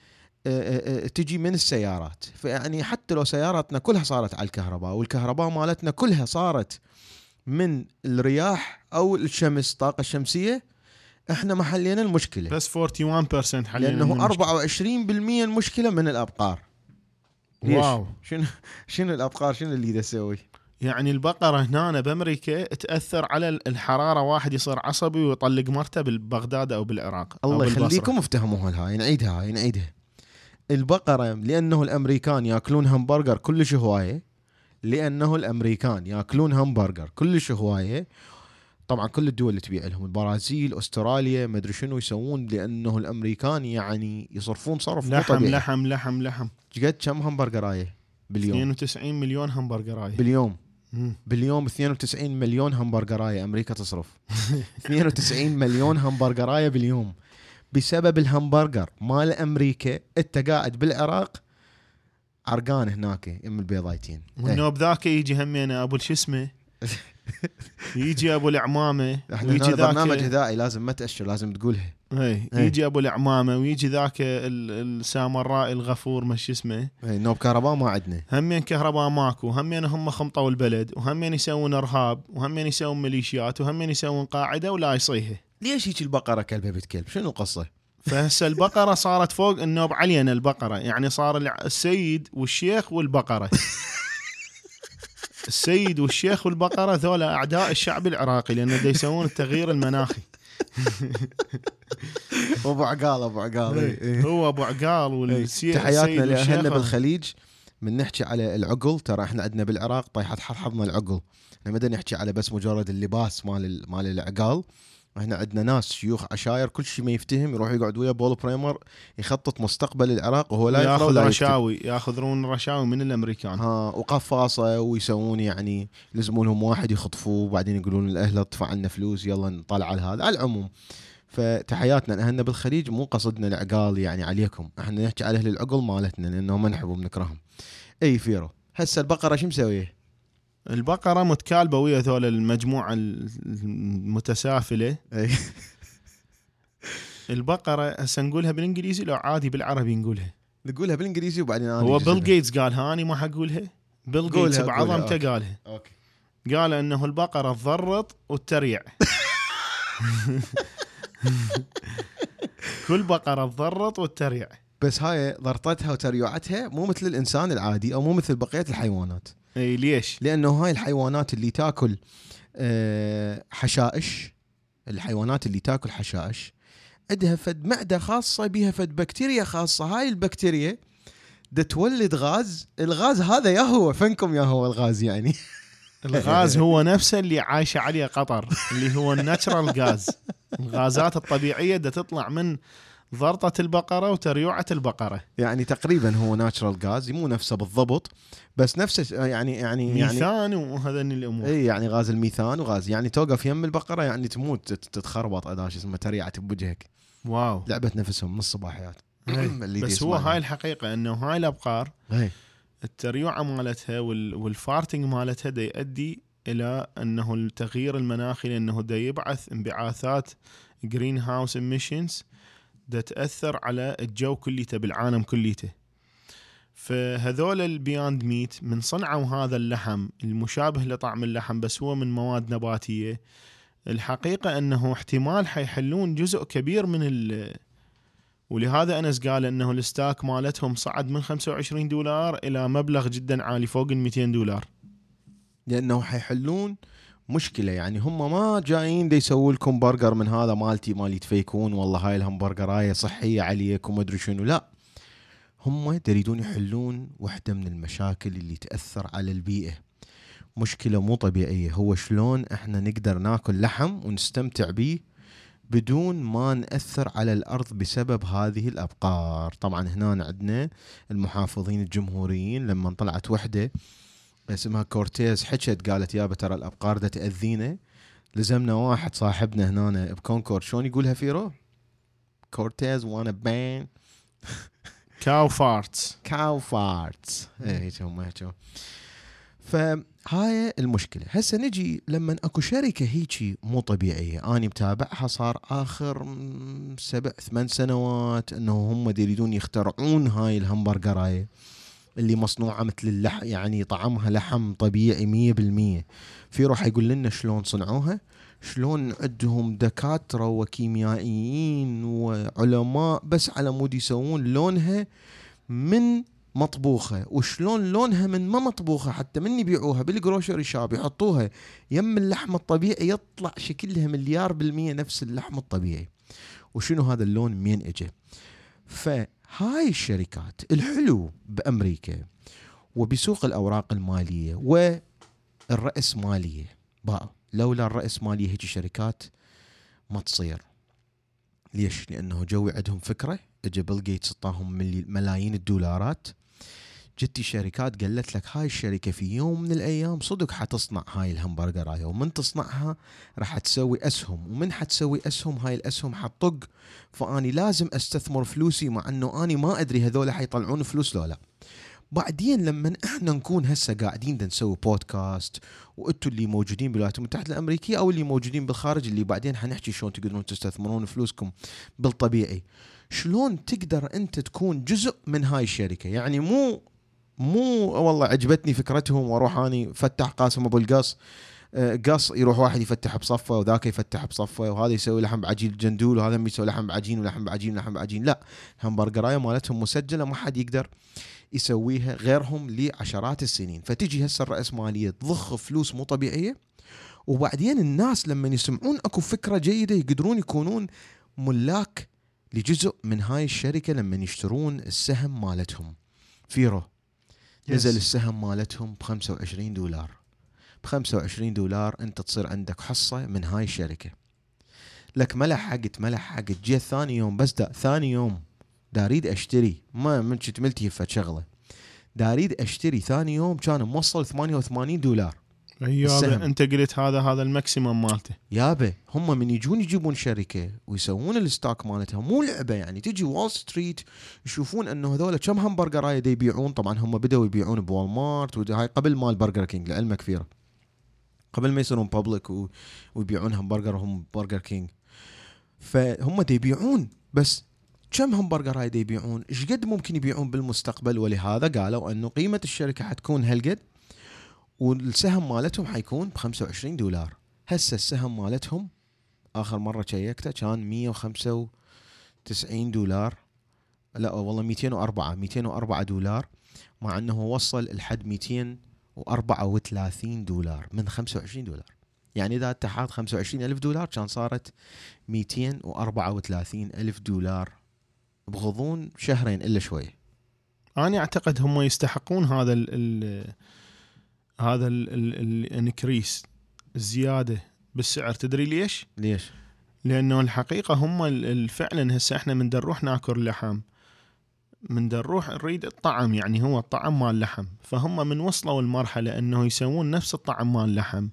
تجي من السيارات. فيعني حتى لو سياراتنا كلها صارت على الكهرباء والكهرباء مالتنا كلها صارت من الرياح أو الشمس الطاقه الشمسية إحنا ما حلينا المشكلة. بس 41% حاليا لأنه 24% المشكلة من الأبقار. ليش؟ واو. شنو شنو الأبقار؟ شنو اللي يسوي؟ يعني البقرة هنا بأمريكا تأثر على الحرارة واحد يصير عصبي ويطلق مرته ببغداد أو بالعراق الله. يخليكم افتهموها هاي نعيدها هاي نعيدها البقرة لأنه الأمريكان يأكلون همبرجر كلش هواية لأنه الأمريكان يأكلون همبرجر كلش هواية. طبعا كل الدول اللي تبيع لهم البرازيل أستراليا ما أدري شنو يسوون لأنه الأمريكان يعني يصرفون صرف لحم طبيعي. لحم لحم لحم. قد كم همبرجراية باليوم. 92 مليون همبرجراية باليوم. مم. باليوم 92 مليون همبرجرايه أمريكا تصرف. 92 مليون همبرجرايه باليوم. بسبب الهمبرجر مال أمريكا إنت قاعد بالعراق عرقان هناك يم البيضايتين. إيه. والنوب ذاك يجي همينه أبو شو اسمه؟ يجي أبو العمامة ويجي ذاك برنامج غذائي لازم ما تأشر لازم تقولها. اي إيه. يجي أبو العمامة ويجي ذاك ال- السامراء الغفور مش اسمه. إيه، نوب كهرباء ما عندنا. همين كهرباء ماكو همين هم خمطوا البلد وهمين يسوون إرهاب وهمين يسوون ميليشيات وهمين يسوون قاعدة ولا يصيها ليش هيك البقرة كلبه بنت كلب؟ شنو القصة؟ فهسه البقرة صارت فوق النوب علينا البقرة. يعني صار السيد والشيخ والبقرة. السيد والشيخ والبقرة ذولا أعداء الشعب العراقي لأن دا يسوون التغيير المناخي. أبو عقال أبو عقال. إيه، إيه. هو أبو عقال إيه. والسيد تحياتنا لأهلنا. بالخليج. من نحكي على العقل ترى إحنا عندنا بالعراق طيحت حظنا العقل. إحنا ما بدنا نحكي على بس مجرد اللباس مال ال- مال العقال. إحنا عندنا ناس شيوخ عشاير كل شيء ما يفتهم يروح يقعد ويا بول بريمر يخطط مستقبل العراق وهو لا ياخذ. رشاوي ياخذون رشاوي من الأمريكان ها وقفاصة ويسوون يعني يلزمون لهم واحد يخطفوه وبعدين يقولون الاهل ادفع لنا فلوس يلا نطلع على هذا على العموم فتحياتنا لأهلنا بالخليج مو قصدنا العقال يعني عليكم إحنا نحكي على أهل العقل مالتنا لأنه ما نحبهم نكرههم أي فيرو هسه البقرة شو مسوية؟ البقرة متكالبة ويا ذول المجموعة المتسافلة. اي البقرة هسه نقولها بالإنجليزي لو عادي بالعربي نقولها. نقولها بالإنجليزي وبعدين أنا هو بيل. جيتس قالها اني ما حقولها. بيل جيتس بعظمته. قالها أوكي. قال أنه البقرة تضرط وتريع. كل بقرة تضرط وتريع. بس هاي ضرطتها وتريعتها مو مثل الإنسان العادي أو مو مثل بقية الحيوانات. إي ليش؟ لأنه هاي الحيوانات اللي تاكل آه، حشائش الحيوانات اللي تاكل حشائش عندها فد معدة خاصة بيها فد بكتيريا خاصة. هاي البكتيريا تولد غاز. الغاز هذا يا هو فنكم يا هو الغاز يعني؟ الغاز هو نفسه اللي عايشه عليه قطر اللي هو الناتشرال غاز الغازات الطبيعية دا تطلع من ضرطة البقرة وتريوعة البقرة يعني تقريبا هو ناتشرال غاز مو نفسه بالضبط بس نفسه يعني يعني يعني ميثان وهذين الأمور إي يعني غاز الميثان وغاز يعني توقف يم البقرة يعني تموت تت- تتخربط اداش اسمه تريعت بوجهك واو لعبة نفسهم نص صباحيات إيه. اللي بس هو. هاي الحقيقة إنه هاي الأبقار إيه. التريوعة مالتها وال- وال farting مالتها دا يؤدي إلى إنه التغيير المناخي لأنه دا يبعث انبعاثات greenhouse emissions تأثر على الجو كليته بالعالم كليته. فهذول ال Beyond Meat من صنعوا هذا اللحم المشابه لطعم اللحم بس هو من مواد نباتية. الحقيقة أنه احتمال حيحلون جزء كبير من ال ولهذا أنس قال أنه ال stock مالتهم صعد من 25 دولار إلى مبلغ جدا عالي فوق ال 200 دولار. لأنه حيحلون مشكلة يعني. هم ما جايين دي يسووا لكم برجر من هذا مالتي مالي دتفيكون والله هاي الهمبرجراية صحية عليك وما أدري شنو. لا هم يريدون يحلون واحدة من المشاكل اللي تأثر على البيئة. مشكلة مو طبيعية. هو شلون إحنا نقدر ناكل لحم ونستمتع به بدون ما نأثر على الأرض بسبب هذه الأبقار؟ طبعا هنا عندنا المحافظين الجمهوريين لما طلعت وحدة اسمها كورتيز حكت قالت يابا ترى الأبقار دا تأذينا. لزمنا واحد صاحبنا هنا بكونكورد شلون يقولها فيرو؟ كورتيز wanna ban cow farts cow farts اي هم. فهاي المشكلة. هسه نجي لما أكو شركة هيجي مو طبيعية. أني متابعها صار آخر سبع ثمان سنوات إنه هم يريدون يخترعون هاي الهمبرجراية. اللي مصنوعة مثل اللح يعني طعمها لحم طبيعي مية بالمية. في روح يقول لنا شلون صنعوها؟ شلون عندهم دكاترة وكيميائيين وعلماء بس على مود يسوون لونها من مطبوخة. وشلون لونها من ما مطبوخة حتى من يبيعوها بال grocery shop يحطوها يم اللحم الطبيعي يطلع شكلها مية بالمية نفس اللحم الطبيعي. وشنو هذا اللون؟ مين اجى فهاي الشركات الحلو بأمريكا وبسوق الأوراق المالية والراسماليه بقى لولا الراسماليه هيك شركات ما تصير. ليش؟ لأنه جو عندهم فكرة. اجى بيل جيتس إعطاهم ملايين الدولارات. جتي شركات قالت لك هاي الشركة في يوم من الأيام صدق حتصنع هاي الهمبرجر هاي ومن تصنعها راح تسوي أسهم ومن حتسوي أسهم هاي الأسهم حتطق فأني لازم أستثمر فلوسي مع إنه أني ما أدري هذول حيطلعون فلوس لو لا. بعدين لما إحنا نكون هسه قاعدين نسوي بودكاست وأنتم اللي موجودين بالولايات المتحدة الأمريكية أو اللي موجودين بالخارج اللي بعدين حنحكي شلون تقدرون تستثمرون فلوسكم بالطبيعي. شلون تقدر أنت تكون جزء من هاي الشركة؟ يعني مو مو والله عجبتني فكرتهم وأروح أني فتح قاسم أبو القص آه، قص يروح واحد يفتح بصفه وذاك يفتح بصفه وهذا يسوي لحم بعجين جندول وهذا يسوي لحم بعجين ولحم بعجين ولحم بعجين. لا همبرجرايه مالتهم مسجلة ما حد يقدر يسويها غيرهم لعشرات السنين. فتجي هسه الرأسمالية تضخ فلوس مو طبيعية وبعدين الناس لما يسمعون أكو فكرة جيدة يقدرون يكونون ملاك لجزء من هاي الشركة لما يشترون السهم مالتهم. فيرو. نزل السهم مالتهم ب 25 دولار. ب 25 دولار انت تصير عندك حصة من هاي الشركة. لك ما لحقت ما لحقت جي ثاني يوم بس دا ثاني يوم دا أريد أشتري. ما من كنت ملتي فد شغله دا أريد أشتري ثاني يوم كان موصل 88 دولار. السهم. أيوه أنت قلت هذا هذا ال maximum مالته. يابا هم من يجون يجيبون شركة ويسوون ال stock مالتها. مو لعبة يعني تجي وول ستريت يشوفون إنه هذول كم همبرجرايه دي يبيعون. طبعا هم بدأوا يبيعون بوال مارت وهاي قبل مال برجر كينج لعلمك فيرو قبل ما يصيرون public و- ويبيعون همبرجر هم برجر كينج. فهم يبيعون. بس كم همبرجر هاي يبيعون؟ إيش قد ممكن يبيعون بالمستقبل؟ ولهذا قالوا إنه قيمة الشركة حتكون هالقد والسهم مالتهم حيكون ب 25 دولار. هسه السهم مالتهم آخر مرة شيكته كان 195 دولار. لا والله 204 204 دولار مع إنه وصل لحد 234 دولار من 25 دولار. يعني إذا أنت حاط 25 ألف دولار كان صارت 234 ألف دولار بغضون شهرين إلا شوية أنا أعتقد هم يستحقون هذا ال ال هذا ال- ال- ال- الانكريس الزيادة بالسعر تدري ليش؟ ليش؟ لأنه الحقيقة هم فعلا هسه إحنا من نروح ناكل لحم من نروح نريد الطعم يعني هو الطعم مال اللحم فهم من وصلوا المرحله إنه يسوون نفس الطعم مال اللحم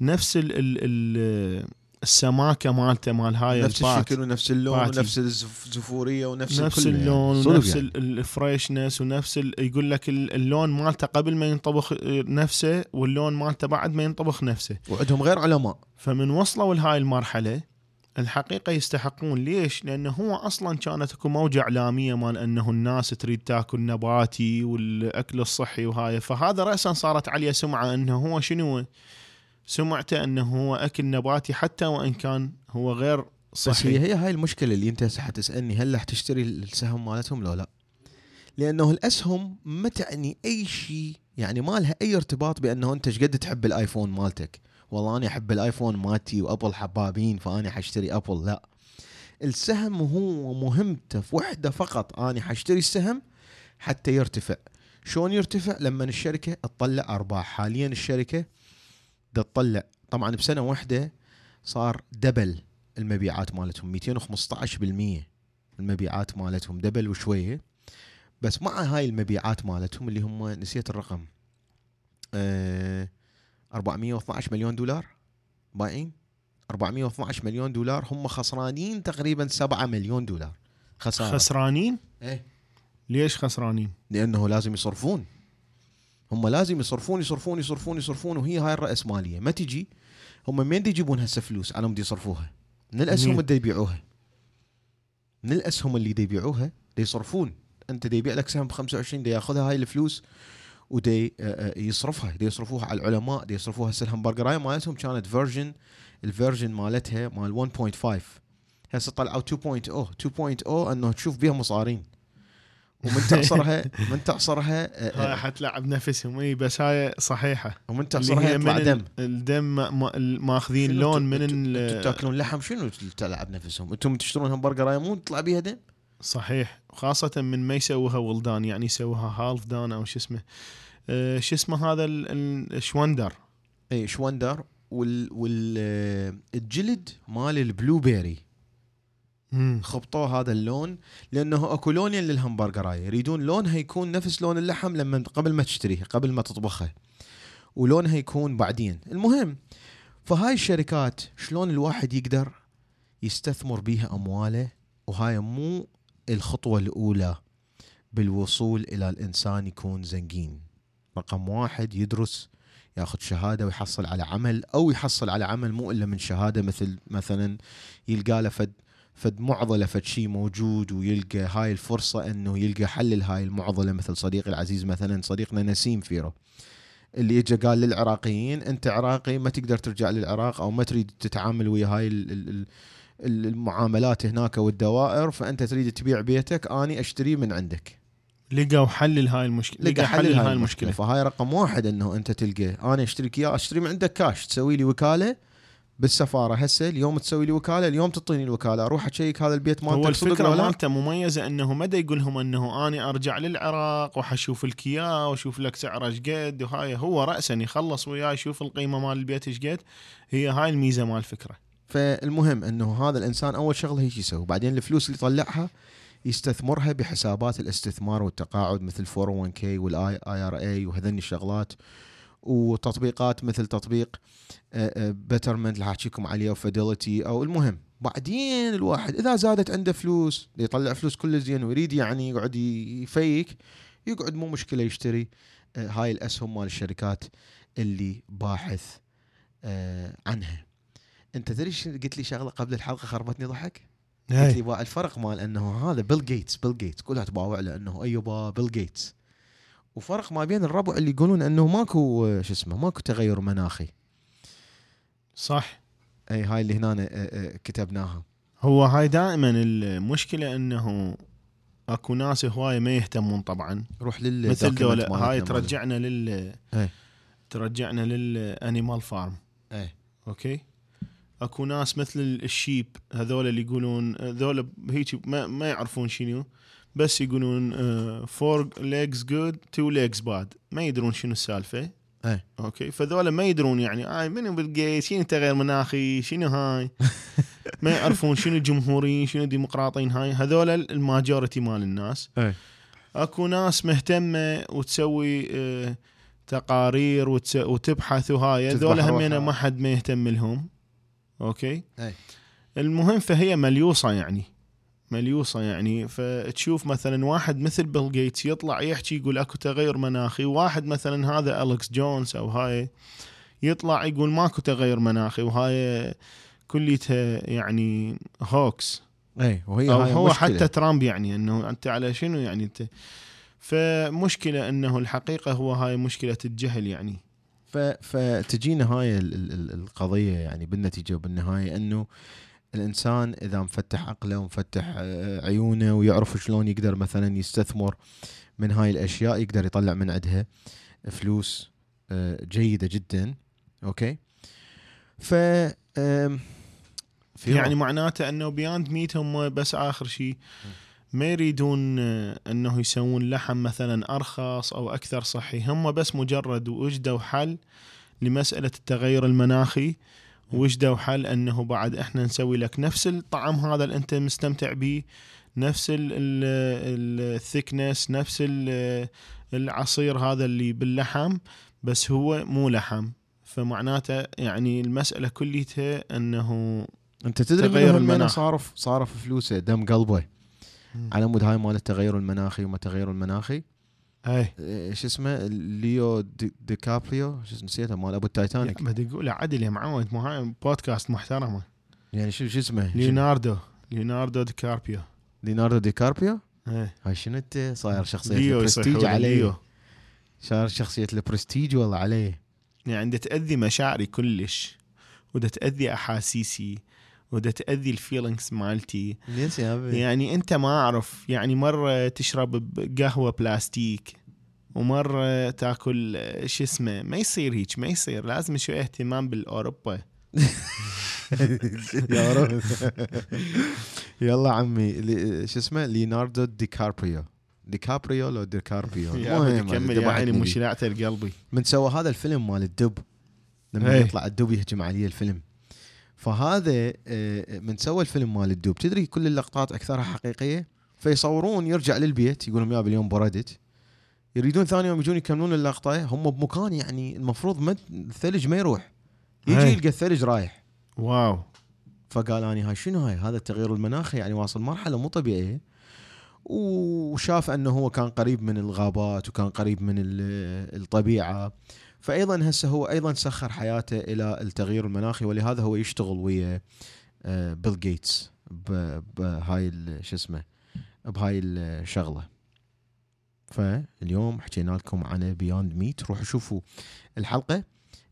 نفس ال ال ال السماكة مالته مال هاي نفس. الشكل ونفس اللون patty. ونفس الزفورية ونفس نفس الكل يعني. اللون ونفس يعني. يعني. ال freshness ونفس ال... يقول لك ال- اللون مالته قبل ما ينطبخ آه، نفسه واللون مالته بعد ما ينطبخ نفسه وعندهم غير علماء فمن وصلوا لهاي المرحلة الحقيقة يستحقون ليش؟ لأنه هو أصلا كانت اكو موجة إعلامية مال أنه الناس تريد تاكل نباتي والأكل الصحي وهاي فهذا راسا صارت عليه سمعة أنه هو شنو سمعته أنه هو أكل نباتي حتى وإن كان هو غير بس هي صحيح. هي هاي المشكلة اللي أنت هسه حتسالني هل راح تشتري السهم مالتهم لو لا؟ لأنه الأسهم ما تعني أي شيء يعني ما لها أي ارتباط بأنه أنت إيش قد تحب الآيفون مالتك. والله أنا أحب الآيفون مالتي وأبل حبابين فأنا حاشتري أبل. لا. السهم هو مهمته في وحدة فقط. أنا حاشتري السهم حتى يرتفع. شلون يرتفع؟ لما الشركة تطلع أرباح. حاليا الشركة دا تطلع طبعا بسنة واحدة صار double المبيعات مالتهم 215% المبيعات مالتهم double وشويه بس مع هاي المبيعات مالتهم اللي هم نسيت الرقم. آه 412 مليون دولار بايعين 412 مليون دولار. هم خسرانين تقريبا 7 مليون دولار خسارة. خسرانين؟ إيه. ليش خسرانين؟ لأنه لازم يصرفون. هم لازم يصرفون يصرفون يصرفون يصرفون وهي هاي الرأسمالية ما تجي هم من دي يجيبون هسه فلوس؟ على مود يصرفوها. من الاسهم منين؟ اللي يبيعوها. من الاسهم اللي يبيعوها. يصرفون. أنت دي يبيع لك سهم ب 25 دي ياخذها هاي الفلوس ودي آه، آه، يصرفها. دي يصرفوها على العلماء دي يصرفوها هسه الهمبرجرايه مالتهم كانت version ال version مالتها مال 1.5 هسه طلعوا 2.0 2.0 انه تشوف بيها مصارين. ومن تعصرها من تعصرها آه، هاي آه، حتلعب نفسهم. إي بس هاي صحيحة. ومن تعصرها يطلع من دم. ال- الدم ما- ما- ماخذين شنو لون من ال- تاكلون لحم شنو تلعب نفسهم؟ أنتم تشترون همبرجر يرايدون تطلع بيها دم؟ صحيح. خاصة من ما يسووها ولدان يعني يسووها half done أو شو اسمه. آه، شو اسمه هذا ال- ال- الشوندر إي شوندر وال وال آه، الجلد مال ال blueberry. خبطوه هذا اللون لأنه أكو لونين للهمبرجرايه يريدون لونها يكون نفس لون اللحم لما قبل ما تشتريها قبل ما تطبخها ولونها يكون بعدين. المهم فهاي الشركات شلون الواحد يقدر يستثمر بيها أمواله؟ وهاي مو الخطوة الأولى بالوصول إلى الإنسان يكون زنقين. رقم واحد يدرس ياخذ شهادة ويحصل على عمل أو يحصل على عمل مو إلا من شهادة مثل مثلا يلقى له فد فد معضلة فد شيء موجود ويلقى هاي الفرصة إنه يلقى حل لهاي المعضلة مثل صديقي العزيز مثلا صديقنا نسيم فيرو اللي اجى قال للعراقيين أنت عراقي ما تقدر ترجع للعراق أو ما تريد تتعامل ويا هاي ال- ال- ال- ال- المعاملات هناك والدوائر فأنت تريد تبيع بيتك أني اشتري من عندك. لقوا حل لهاي المشكلة لقى حل لهاي المشكلة. فهاي رقم واحد إنه أنت تلقى أنا أشتريك إياه اشتري من عندك كاش تسوي لي وكالة بالسفارة. هسه اليوم تسوي لي وكالة اليوم تعطيني الوكالة. أروح أشيك هذا البيت مالتك هو لا؟ مالته مميزة إنه ما دا يقول لهم إنه اني أرجع للعراق وحشوف لك اياه وأشوف لك سعره إيش قد وهاي. هو راسا يخلص وياه يشوف القيمة مال البيت إيش قد. هي هاي الميزة مال الفكرة. فالمهم إنه هذا الإنسان أول شغلة هيك يسوي. بعدين الفلوس اللي يطلعها يستثمرها بحسابات الاستثمار والتقاعد مثل 401k وال IRA وهذني الشغلات. وتطبيقات مثل تطبيق Betterment اللي حاحكيكم عليه وفيدلتي أو المهم بعدين الواحد إذا زادت عنده فلوس يطلع فلوس كل زين ويريد يعني يقعد يفيك يقعد مو مشكلة يشتري آه، هاي الأسهم مال الشركات اللي باحث آه، عنها. أنت تدري قلت لي شغلة قبل الحلقة خربتني ضحك؟ قلت لي الفرق مال أنه هذا بيل جيتس بيل جيتس كلها تباوع له انه أيوبا بيل جيتس وفرق ما بين الربع اللي يقولون أنه ماكو آه، شو اسمه ماكو تغير مناخي. صح. أي هاي اللي هنا آه، آه، كتبناها. هو هاي دائما المشكلة أنه أكو ناس هواية ما يهتمون طبعا. روح لل مثل دولة هاي ترجعنا لل. ترجعنا لل Animal Farm إيه. أوكي؟ أكو ناس مثل الشيب هذول اللي يقولون هذول هيك ما, ما يعرفون شنو. بس يقولون four legs good two legs bad ما يدرون شنو السالفة. إيه. أوكي. فذولا ما يدرون يعني هاي منو بيل جيت شنو تغير مناخي؟ شنو هاي؟ ما يعرفون شنو جمهوريين شنو ديمقراطيين هاي. هذول ال majority مال الناس. إيه. أكو ناس مهتمة وتسوي آه، تقارير وتس- وتبحث وهاي. هذول همينه. ما حد ما يهتم لهم. أوكي. إيه. المهم فهي مليوصة يعني. مليوصة يعني فتشوف مثلا واحد مثل بيل جيتس يطلع يحكي يقول أكو تغير مناخي واحد مثلا هذا أليكس جونز أو هاي يطلع يقول ماكو تغير مناخي وهاي كليتها يعني hoax اي وهي هاي هو مشكلة. حتى ترامب يعني إنه أنت على شنو يعني أنت فمشكلة إنه الحقيقة هو هاي مشكلة الجهل يعني. فتجينا هاي ال... ال... ال- القضية يعني بالنتيجة وبالنهاية إنه الإنسان إذا مفتح عقله ومفتح آه، عيونه ويعرف شلون يقدر مثلا يستثمر من هاي الأشياء يقدر يطلع من عندها فلوس آه، جيدة جدا. أوكي؟ ف يعني معناته إنه Beyond Meat هم بس آخر شيء ما يريدون آه، إنه يسوون لحم مثلا أرخص أو أكثر صحي. هم بس مجرد وجدوا حل لمسألة التغير المناخي. وجدوا حل أنه بعد إحنا نسوي لك نفس الطعم هذا اللي أنت مستمتع به نفس ال thickness نفس ال- العصير هذا اللي باللحم بس هو مو لحم فمعناته يعني المسألة كليتها أنه أنت تدري تغير المناخ. صارف صارف فلوسه دم قلبه. على مود هاي مال التغير المناخي وما التغير المناخي اي إيه، شو اسمه ليو دي, دي كابريو شو اسمه نسيته مال أبو التايتانيك. بدي أقول عدل يا معود مو بودكاست محترمة. يعني شو شو اسمه؟ ليوناردو ليوناردو دي كاربيو ليوناردو دي كاربيو إيه. هاي شنو أنت؟ صاير شخصية البرستيج ليو. صار شخصية البرستيج والله عليه. يعني دا تأذي مشاعري كلش ودا تأذي أحاسيسي ودا تأذي ال feelings مالتي. ليش يا أبي. يعني أنت ما أعرف. يعني مرة تشرب قهوة بلاستيك ومرة تاكل شو اسمه ما يصير هيك ما يصير. لازم شوية اهتمام بالأوروبا. يا رب. يلا عمي شو اسمه ليوناردو دي كاربريو دي كابريو لو دي كاربيو كمل يا عيني ذبحتني مو دي. شلعته لقلبي من سوى هذا الفيلم مال الدب. لما إيه. يطلع الدب يهجم عليه الفيلم. فهذا آه، من سوى الفيلم مال الدب تدري كل اللقطات أكثرها حقيقية؟ فيصورون يرجع للبيت يقولون يا اليوم بردت. يريدون ثاني يوم يجون يكملون اللقطة. هم بمكان يعني المفروض ما الثلج ما يروح. يجي. يلقى الثلج رايح. wow. فقال اني هاي شنو هاي؟ هذا التغير المناخي يعني واصل مرحلة مو طبيعية. وشاف أنه هو كان قريب من الغابات وكان قريب من ال- الطبيعة. فايضا هسه هو أيضا سخر حياته إلى التغيير المناخي ولهذا هو يشتغل ويا بيل جيتس بهاي شو اسمه بهاي الشغله فاليوم حكينا لكم عن Beyond Meat روحوا شوفوا الحلقة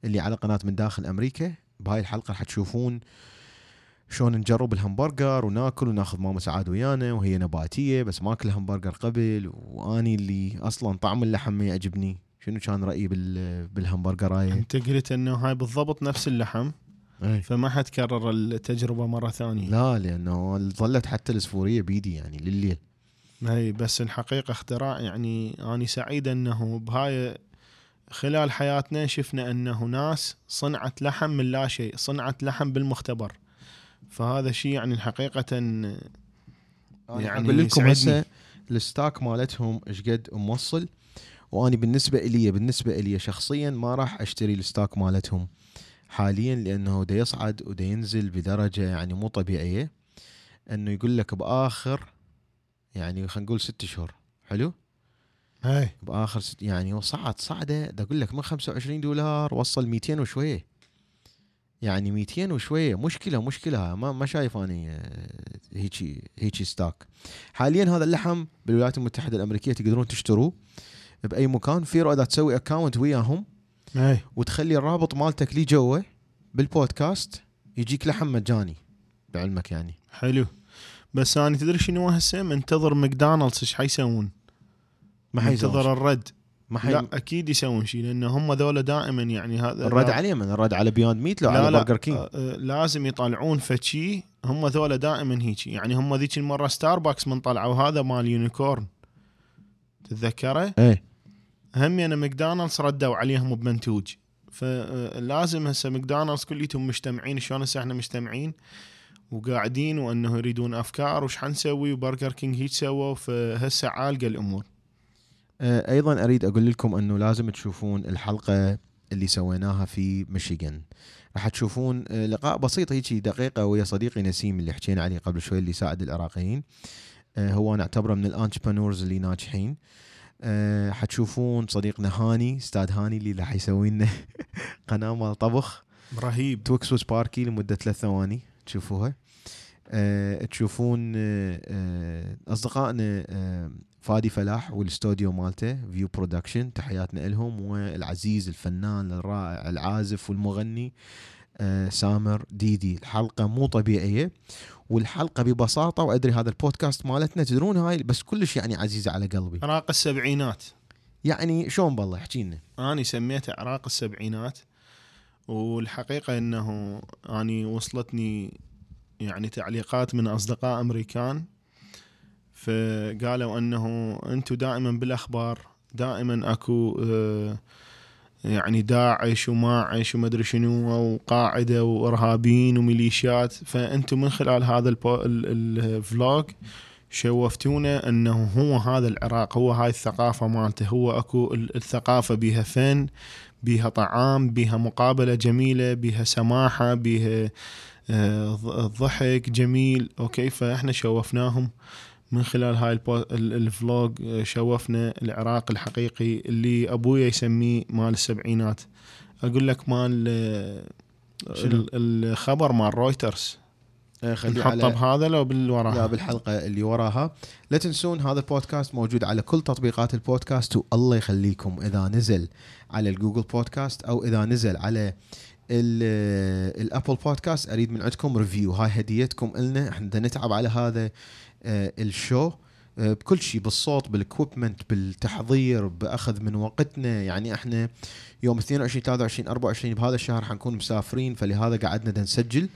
اللي على قناة من داخل أمريكا. بهاي الحلقة راح تشوفون شلون نجرب الهمبرجر وناكل وناخذ ماما سعاد ويانا وهي نباتية بس ما اكل همبرجر قبل واني اللي أصلا طعم اللحم ما يعجبني. شنو كان رأيي بال بالهمبرجرايه أنت قلت إنه هاي بالضبط نفس اللحم أي. فما حتكرر التجربة مرة ثانية. لا لأنه ظلت حتى الاسفوريه بيدي يعني لليل. اي بس الحقيقة اختراع يعني اني سعيد إنه بهاي خلال حياتنا شفنا إنه ناس صنعت لحم من لا شيء صنعت لحم بالمختبر. فهذا شيء يعني حقيقة يعني أقول لكم. هسه ال stock مالتهم إيش قد موصل؟ وأني بالنسبة إلي بالنسبة إلي شخصيا ما راح أشتري ال stock مالتهم حاليا لأنه دا يصعد ودا ينزل بدرجة يعني مو طبيعية. إنه يقول لك بآخر يعني خلينا نقول ست شهور. حلو؟ اي بآخر ست يعني هو صعد صعده دا أقول لك من 25 دولار وصل 200 وشوية. يعني 200 وشوية. مشكلة مشكلة. ما ما شايف أني آه، هيجي هيجي stock. حاليا هذا اللحم بالولايات المتحدة الأمريكية تقدرون تشتروه. بأي مكان. في اذا تسوي account وياهم. اي وتخلي الرابط مالتك لي جوا بالبودكاست يجيك لحم مجاني بعلمك يعني. حلو. بس أنا تدري شنو هسه منتظر ماكدونالدز إيش حيسوون. ما منتظر الرد. ما حي... لا أكيد يسوون شيء لأن هم ذولا دائما يعني هذا الرد لا- عليه من الرد على Beyond Meat لو لا على برجر كينج آه، آه، لازم يطلعون فشي. هم ذولا دائما هيك. يعني هم ذيك المرة ستاربكس من طلعوا هذا مال unicorn تتذكره؟ إيه. هم يعني ماكدونالدز ردوا عليهم بمنتوج. فلازم هسه ماكدونالدز كليتهم مجتمعين شلون هسه إحنا مجتمعين؟ وقاعدين وانه يريدون افكار وش حنسوي وبرجر كينج هيك سووا فهسه عالقة الأمور. آه، أيضا اريد أقول لكم انه لازم تشوفون الحلقة اللي سويناها في ميشيغان. راح تشوفون آه، لقاء بسيط هيك دقيقة ويا صديقي نسيم اللي حكينا عليه قبل شوي اللي يساعد العراقيين. آه، هو نعتبره من ال entrepreneurs اللي ناجحين. آه، حتشوفون صديقنا هاني أستاذ هاني اللي راح يسوي لنا قناة مال طبخ. رهيب. توكس وسباركي لمدة ثلاث ثواني تشوفوها. أه تشوفون أه آه، أصدقائنا أه فادي فلاح والاستوديو مالته View Production تحياتنا لهم والعزيز الفنان الرائع العازف والمغني آه، سامر ديدي. الحلقة مو طبيعية والحلقة ببساطة وأدري هذا البودكاست مالتنا تدرون هاي بس كلش يعني عزيزة على قلبي. عراق السبعينات. يعني شلون بالله؟ احكي لنا. أنا سميته عراق السبعينات والحقيقة أنه أني وصلتني يعني تعليقات من أصدقاء أمريكان فقالوا أنه أنتم دائما بالأخبار دائما أكو آه، يعني داعش وماعش وما أدري شنو وقاعدة وإرهابيين وميليشيات. فأنتم من خلال هذا الفلوج شوفتونا أنه هو هذا العراق هو هاي الثقافة مالته. هو أكو ال- الثقافة بها فن بها طعام بها مقابلة جميلة بها سماحة بها آه، ضحك جميل. أوكي؟ فإحنا شوفناهم. من خلال هاي ال vlog آه، شوفنا العراق الحقيقي اللي ابويا يسميه مال السبعينات. أقول لك مال آه، الخبر مال رويترز. آه، نحطه بهذا لو بالوراء لا بالحلقة اللي وراها. لا تنسون هذا البودكاست موجود على كل تطبيقات البودكاست والله يخليكم إذا نزل على ال Google Podcast أو إذا نزل على ال- ال Apple Podcast. أريد من عندكم review هاي هديتكم لنا إحنا نتعب على هذا. ال show. آه، بكل شيء بالصوت بال equipment بالتحضير بأخذ من وقتنا. يعني إحنا يوم 22 23 24 بهذا الشهر حنكون مسافرين فلهذا قعدنا نسجل.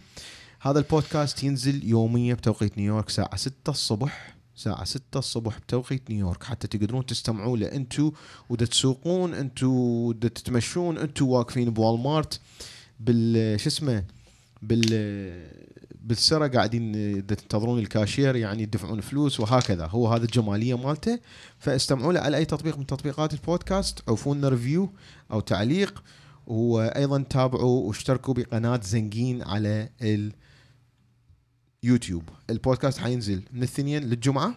هذا البودكاست ينزل يوميا بتوقيت نيويورك الساعة 6 الصبح. الساعة 6 الصبح بتوقيت نيويورك. حتى تقدرون تستمعوا له انتو ودا تسوقون أنتو ودا تتمشون أنتو واقفين ب Walmart بال شو اسمه بال بالسرة قاعدين تنتظرون الكاشير يعني يدفعون فلوس وهكذا. هو هذا الجمالية مالته. فاستمعوا له على أي تطبيق من تطبيقات البودكاست عوفوا لنا review أو تعليق. وأيضا تابعوا واشتركوا بقناة زنقين على ال يوتيوب. البودكاست حينزل من الاثنين للجمعة.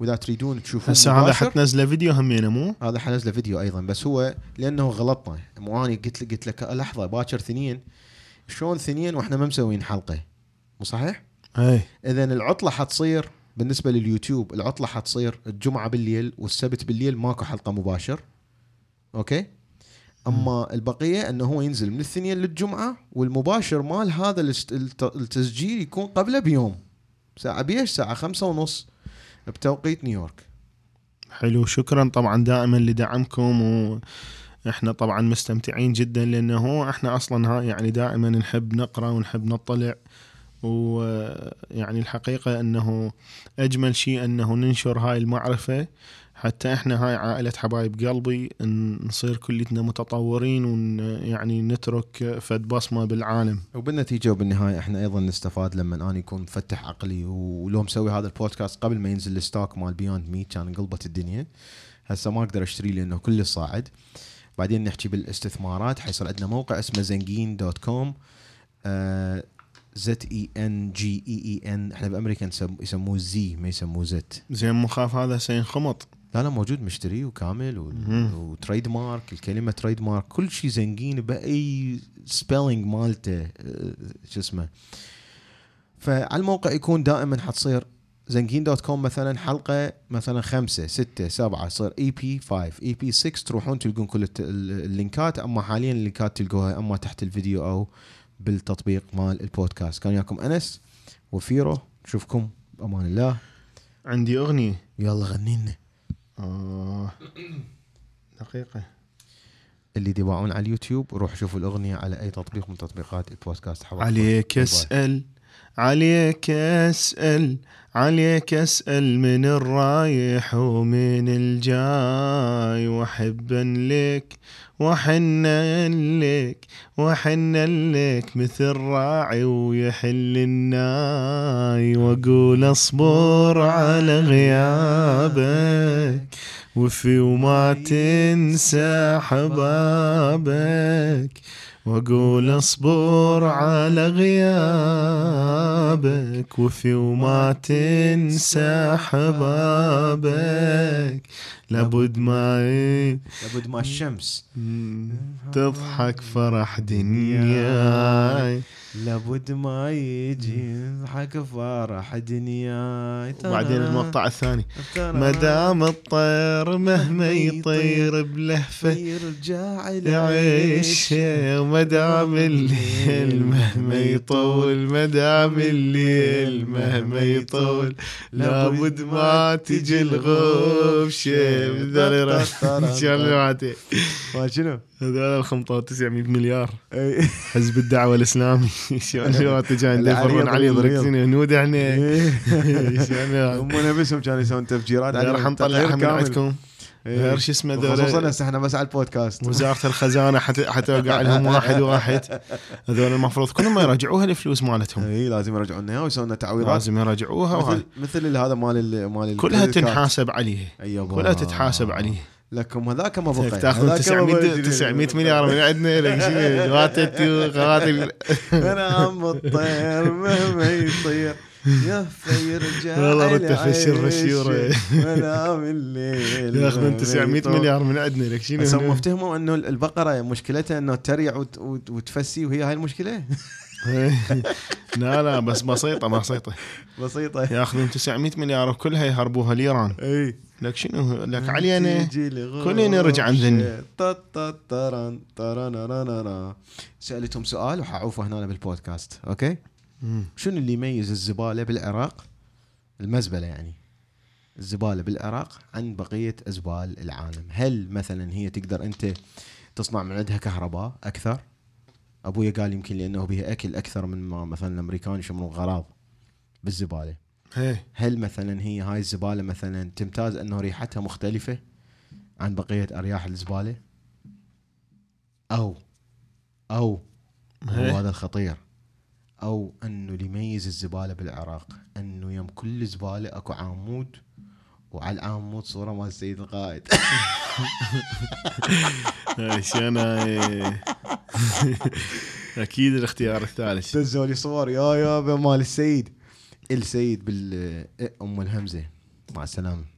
وإذا تريدون تشوفون هسه هذا حتنزله فيديو همينه مو؟ هذا حنزله فيديو أيضا. بس هو لأنه غلطنا. مو اني قلت لك قلت لك لحظة باكر ثنين شلون ثنين وإحنا ما مسوين حلقة؟ مو صحيح؟ اي اذا العطلة حتصير بالنسبة لليوتيوب العطلة حتصير الجمعة بالليل والسبت بالليل ماكو حلقة مباشر. أوكي؟ أما البقية إنه هو ينزل من الاثنين للجمعة والمباشر مال هذا التسجيل يكون قبله بيوم. ساعة بيش؟ ساعة خمسة ونص بتوقيت نيويورك. حلو شكرا طبعا دائما لدعمكم وإحنا طبعا مستمتعين جدا لأنه إحنا أصلا ها يعني دائما نحب نقرأ ونحب نطلع. ويعني الحقيقة أنه أجمل شيء أنه ننشر هاي المعرفة حتى إحنا هاي عائلة حبايب قلبي نصير كلتنا متطورين ون يعني نترك فد بصمة بالعالم. وبالنتيجة وبالنهاية إحنا أيضا نستفاد لما أنا يكون مفتح عقلي ولو مسوي هذا البودكاست قبل ما ينزل ال stock مال Beyond Meat كان انقلبت الدنيا. هسه ما أقدر أشتري لأنه كل صاعد. بعدين نحكي بالاستثمارات حيصير عندنا موقع اسمه زنجين dot com. Z A N G E E N إحنا بأمريكا يسموه Zee ما يسموه Zed زين مو خاف هذا سينخمط لا لا موجود مشتري وكامل و-. و trademark الكلمة trademark كل شيء زنقين بأي spelling مالته آه، شو اسمه. فعلى الموقع يكون دائما حتصير زنقين dot com مثلا حلقة مثلا خمسة ستة سبعة تصير EP 5 EP 6 تروحون تلقون كل اللينكات أما حاليا اللينكات تلقوها أما تحت الفيديو أو بالتطبيق مال البودكاست. كان وياكم أنس وفيرو. نشوفكم بأمان الله. عندي أغنية. يلا غنينا. آه. دقيقة. اللي يباعون على اليوتيوب روح شوفوا الأغنية على أي تطبيق من تطبيقات البودكاست حوالي عليك أسأل. عليك أسأل عليك أسأل من الرايح ومن الجاي. وحبا لك وحنا لك وحنا لك مثل راعي ويحل الناي. واقول اصبر على غيابك وفي وما تنسى حبابك. واقول اصبر على غيابك وفي وما تنسى حبابك. لابد ما لابد ما الشمس. تضحك فرح دنياي. لابد ما يجي يضحك فرح دنياي. وبعدين المقطع الثاني. ما دام الطير مهما يطير بلهفة يرجع يعيش العيش. مدام الليل مهما يطول مدام الليل مهما يطول لابد ما تجي ما شنو؟ هذول الخمطة 900 مليار إي. حزب الدعوة الإسلامي شلواتي كان يفرون علي. مركزين هنود إحنا إي. شلوات. هم نفسهم كانوا يسوون تفجيرات راح نطلعها تغيير من. عندكم إي. غير شو اسمه خصوصا ذول هسه إحنا بس على البودكاست وزارة الخزانة حت- حتوقع لهم واحد واحد هذول المفروض كلهم يرجعوها الفلوس مالتهم اي لازم يرجعون لنا ويسوون لنا تعويضات لازم يرجعوها. مثل مثل هذا مال ال- مال ال- كلها. تنحاسب عليه. كلها تتحاسب عليه لكم هذاك ما بقى تاخذ هذاك ما 900 بقى. 900 مليار من عندنا لك شنو غاتت وغاتل أنا عم الطير مهما يطير يا يرجع والله الشر عيشه الشيورة. منام الليل ياخذون مهما 900 يطول. مليار من عندنا لك شنو بس هم؟ افتهموا إنه البقرة مشكلتها إنه تريع وت- وت- وتفسي وهي هاي المشكلة لا لا بس بسيطة بسيطة. بسيطة. ياخذون 900 مليار وكلها يهربوها لإيران. أي. لك شنو؟ لك علينا. كلنا نرجع عن ذني. طا- طا- طرن- طرنرنرا. سألتهم سؤال وحعوفه هنا بالبودكاست أوكي. شنو اللي يميز الزبالة بالعراق؟ المزبلة يعني. الزبالة بالعراق عن بقية ازبال العالم. هل مثلا هي تقدر أنت تصنع من عندها كهرباء أكثر؟ ابويا قال يمكن لأنه بها أكل أكثر من ما مثلا الأمريكان يشمرون غراض بالزبالة. هي. هل مثلا هي هاي الزبالة مثلا تمتاز أنه ريحتها مختلفة عن بقية أرياح الزبالة؟ أو أو هي. هو هذا الخطير. أو أنه اللي يميز الزبالة بالعراق أنه يم كل زبالة أكو عمود وعلى العمود صوره مال السيد القائد. شنو هاي؟ أكيد الاختيار الثالث. دزوا لي صور. يا يا مال السيد. السيد بال أم الهمزة. مع السلامة.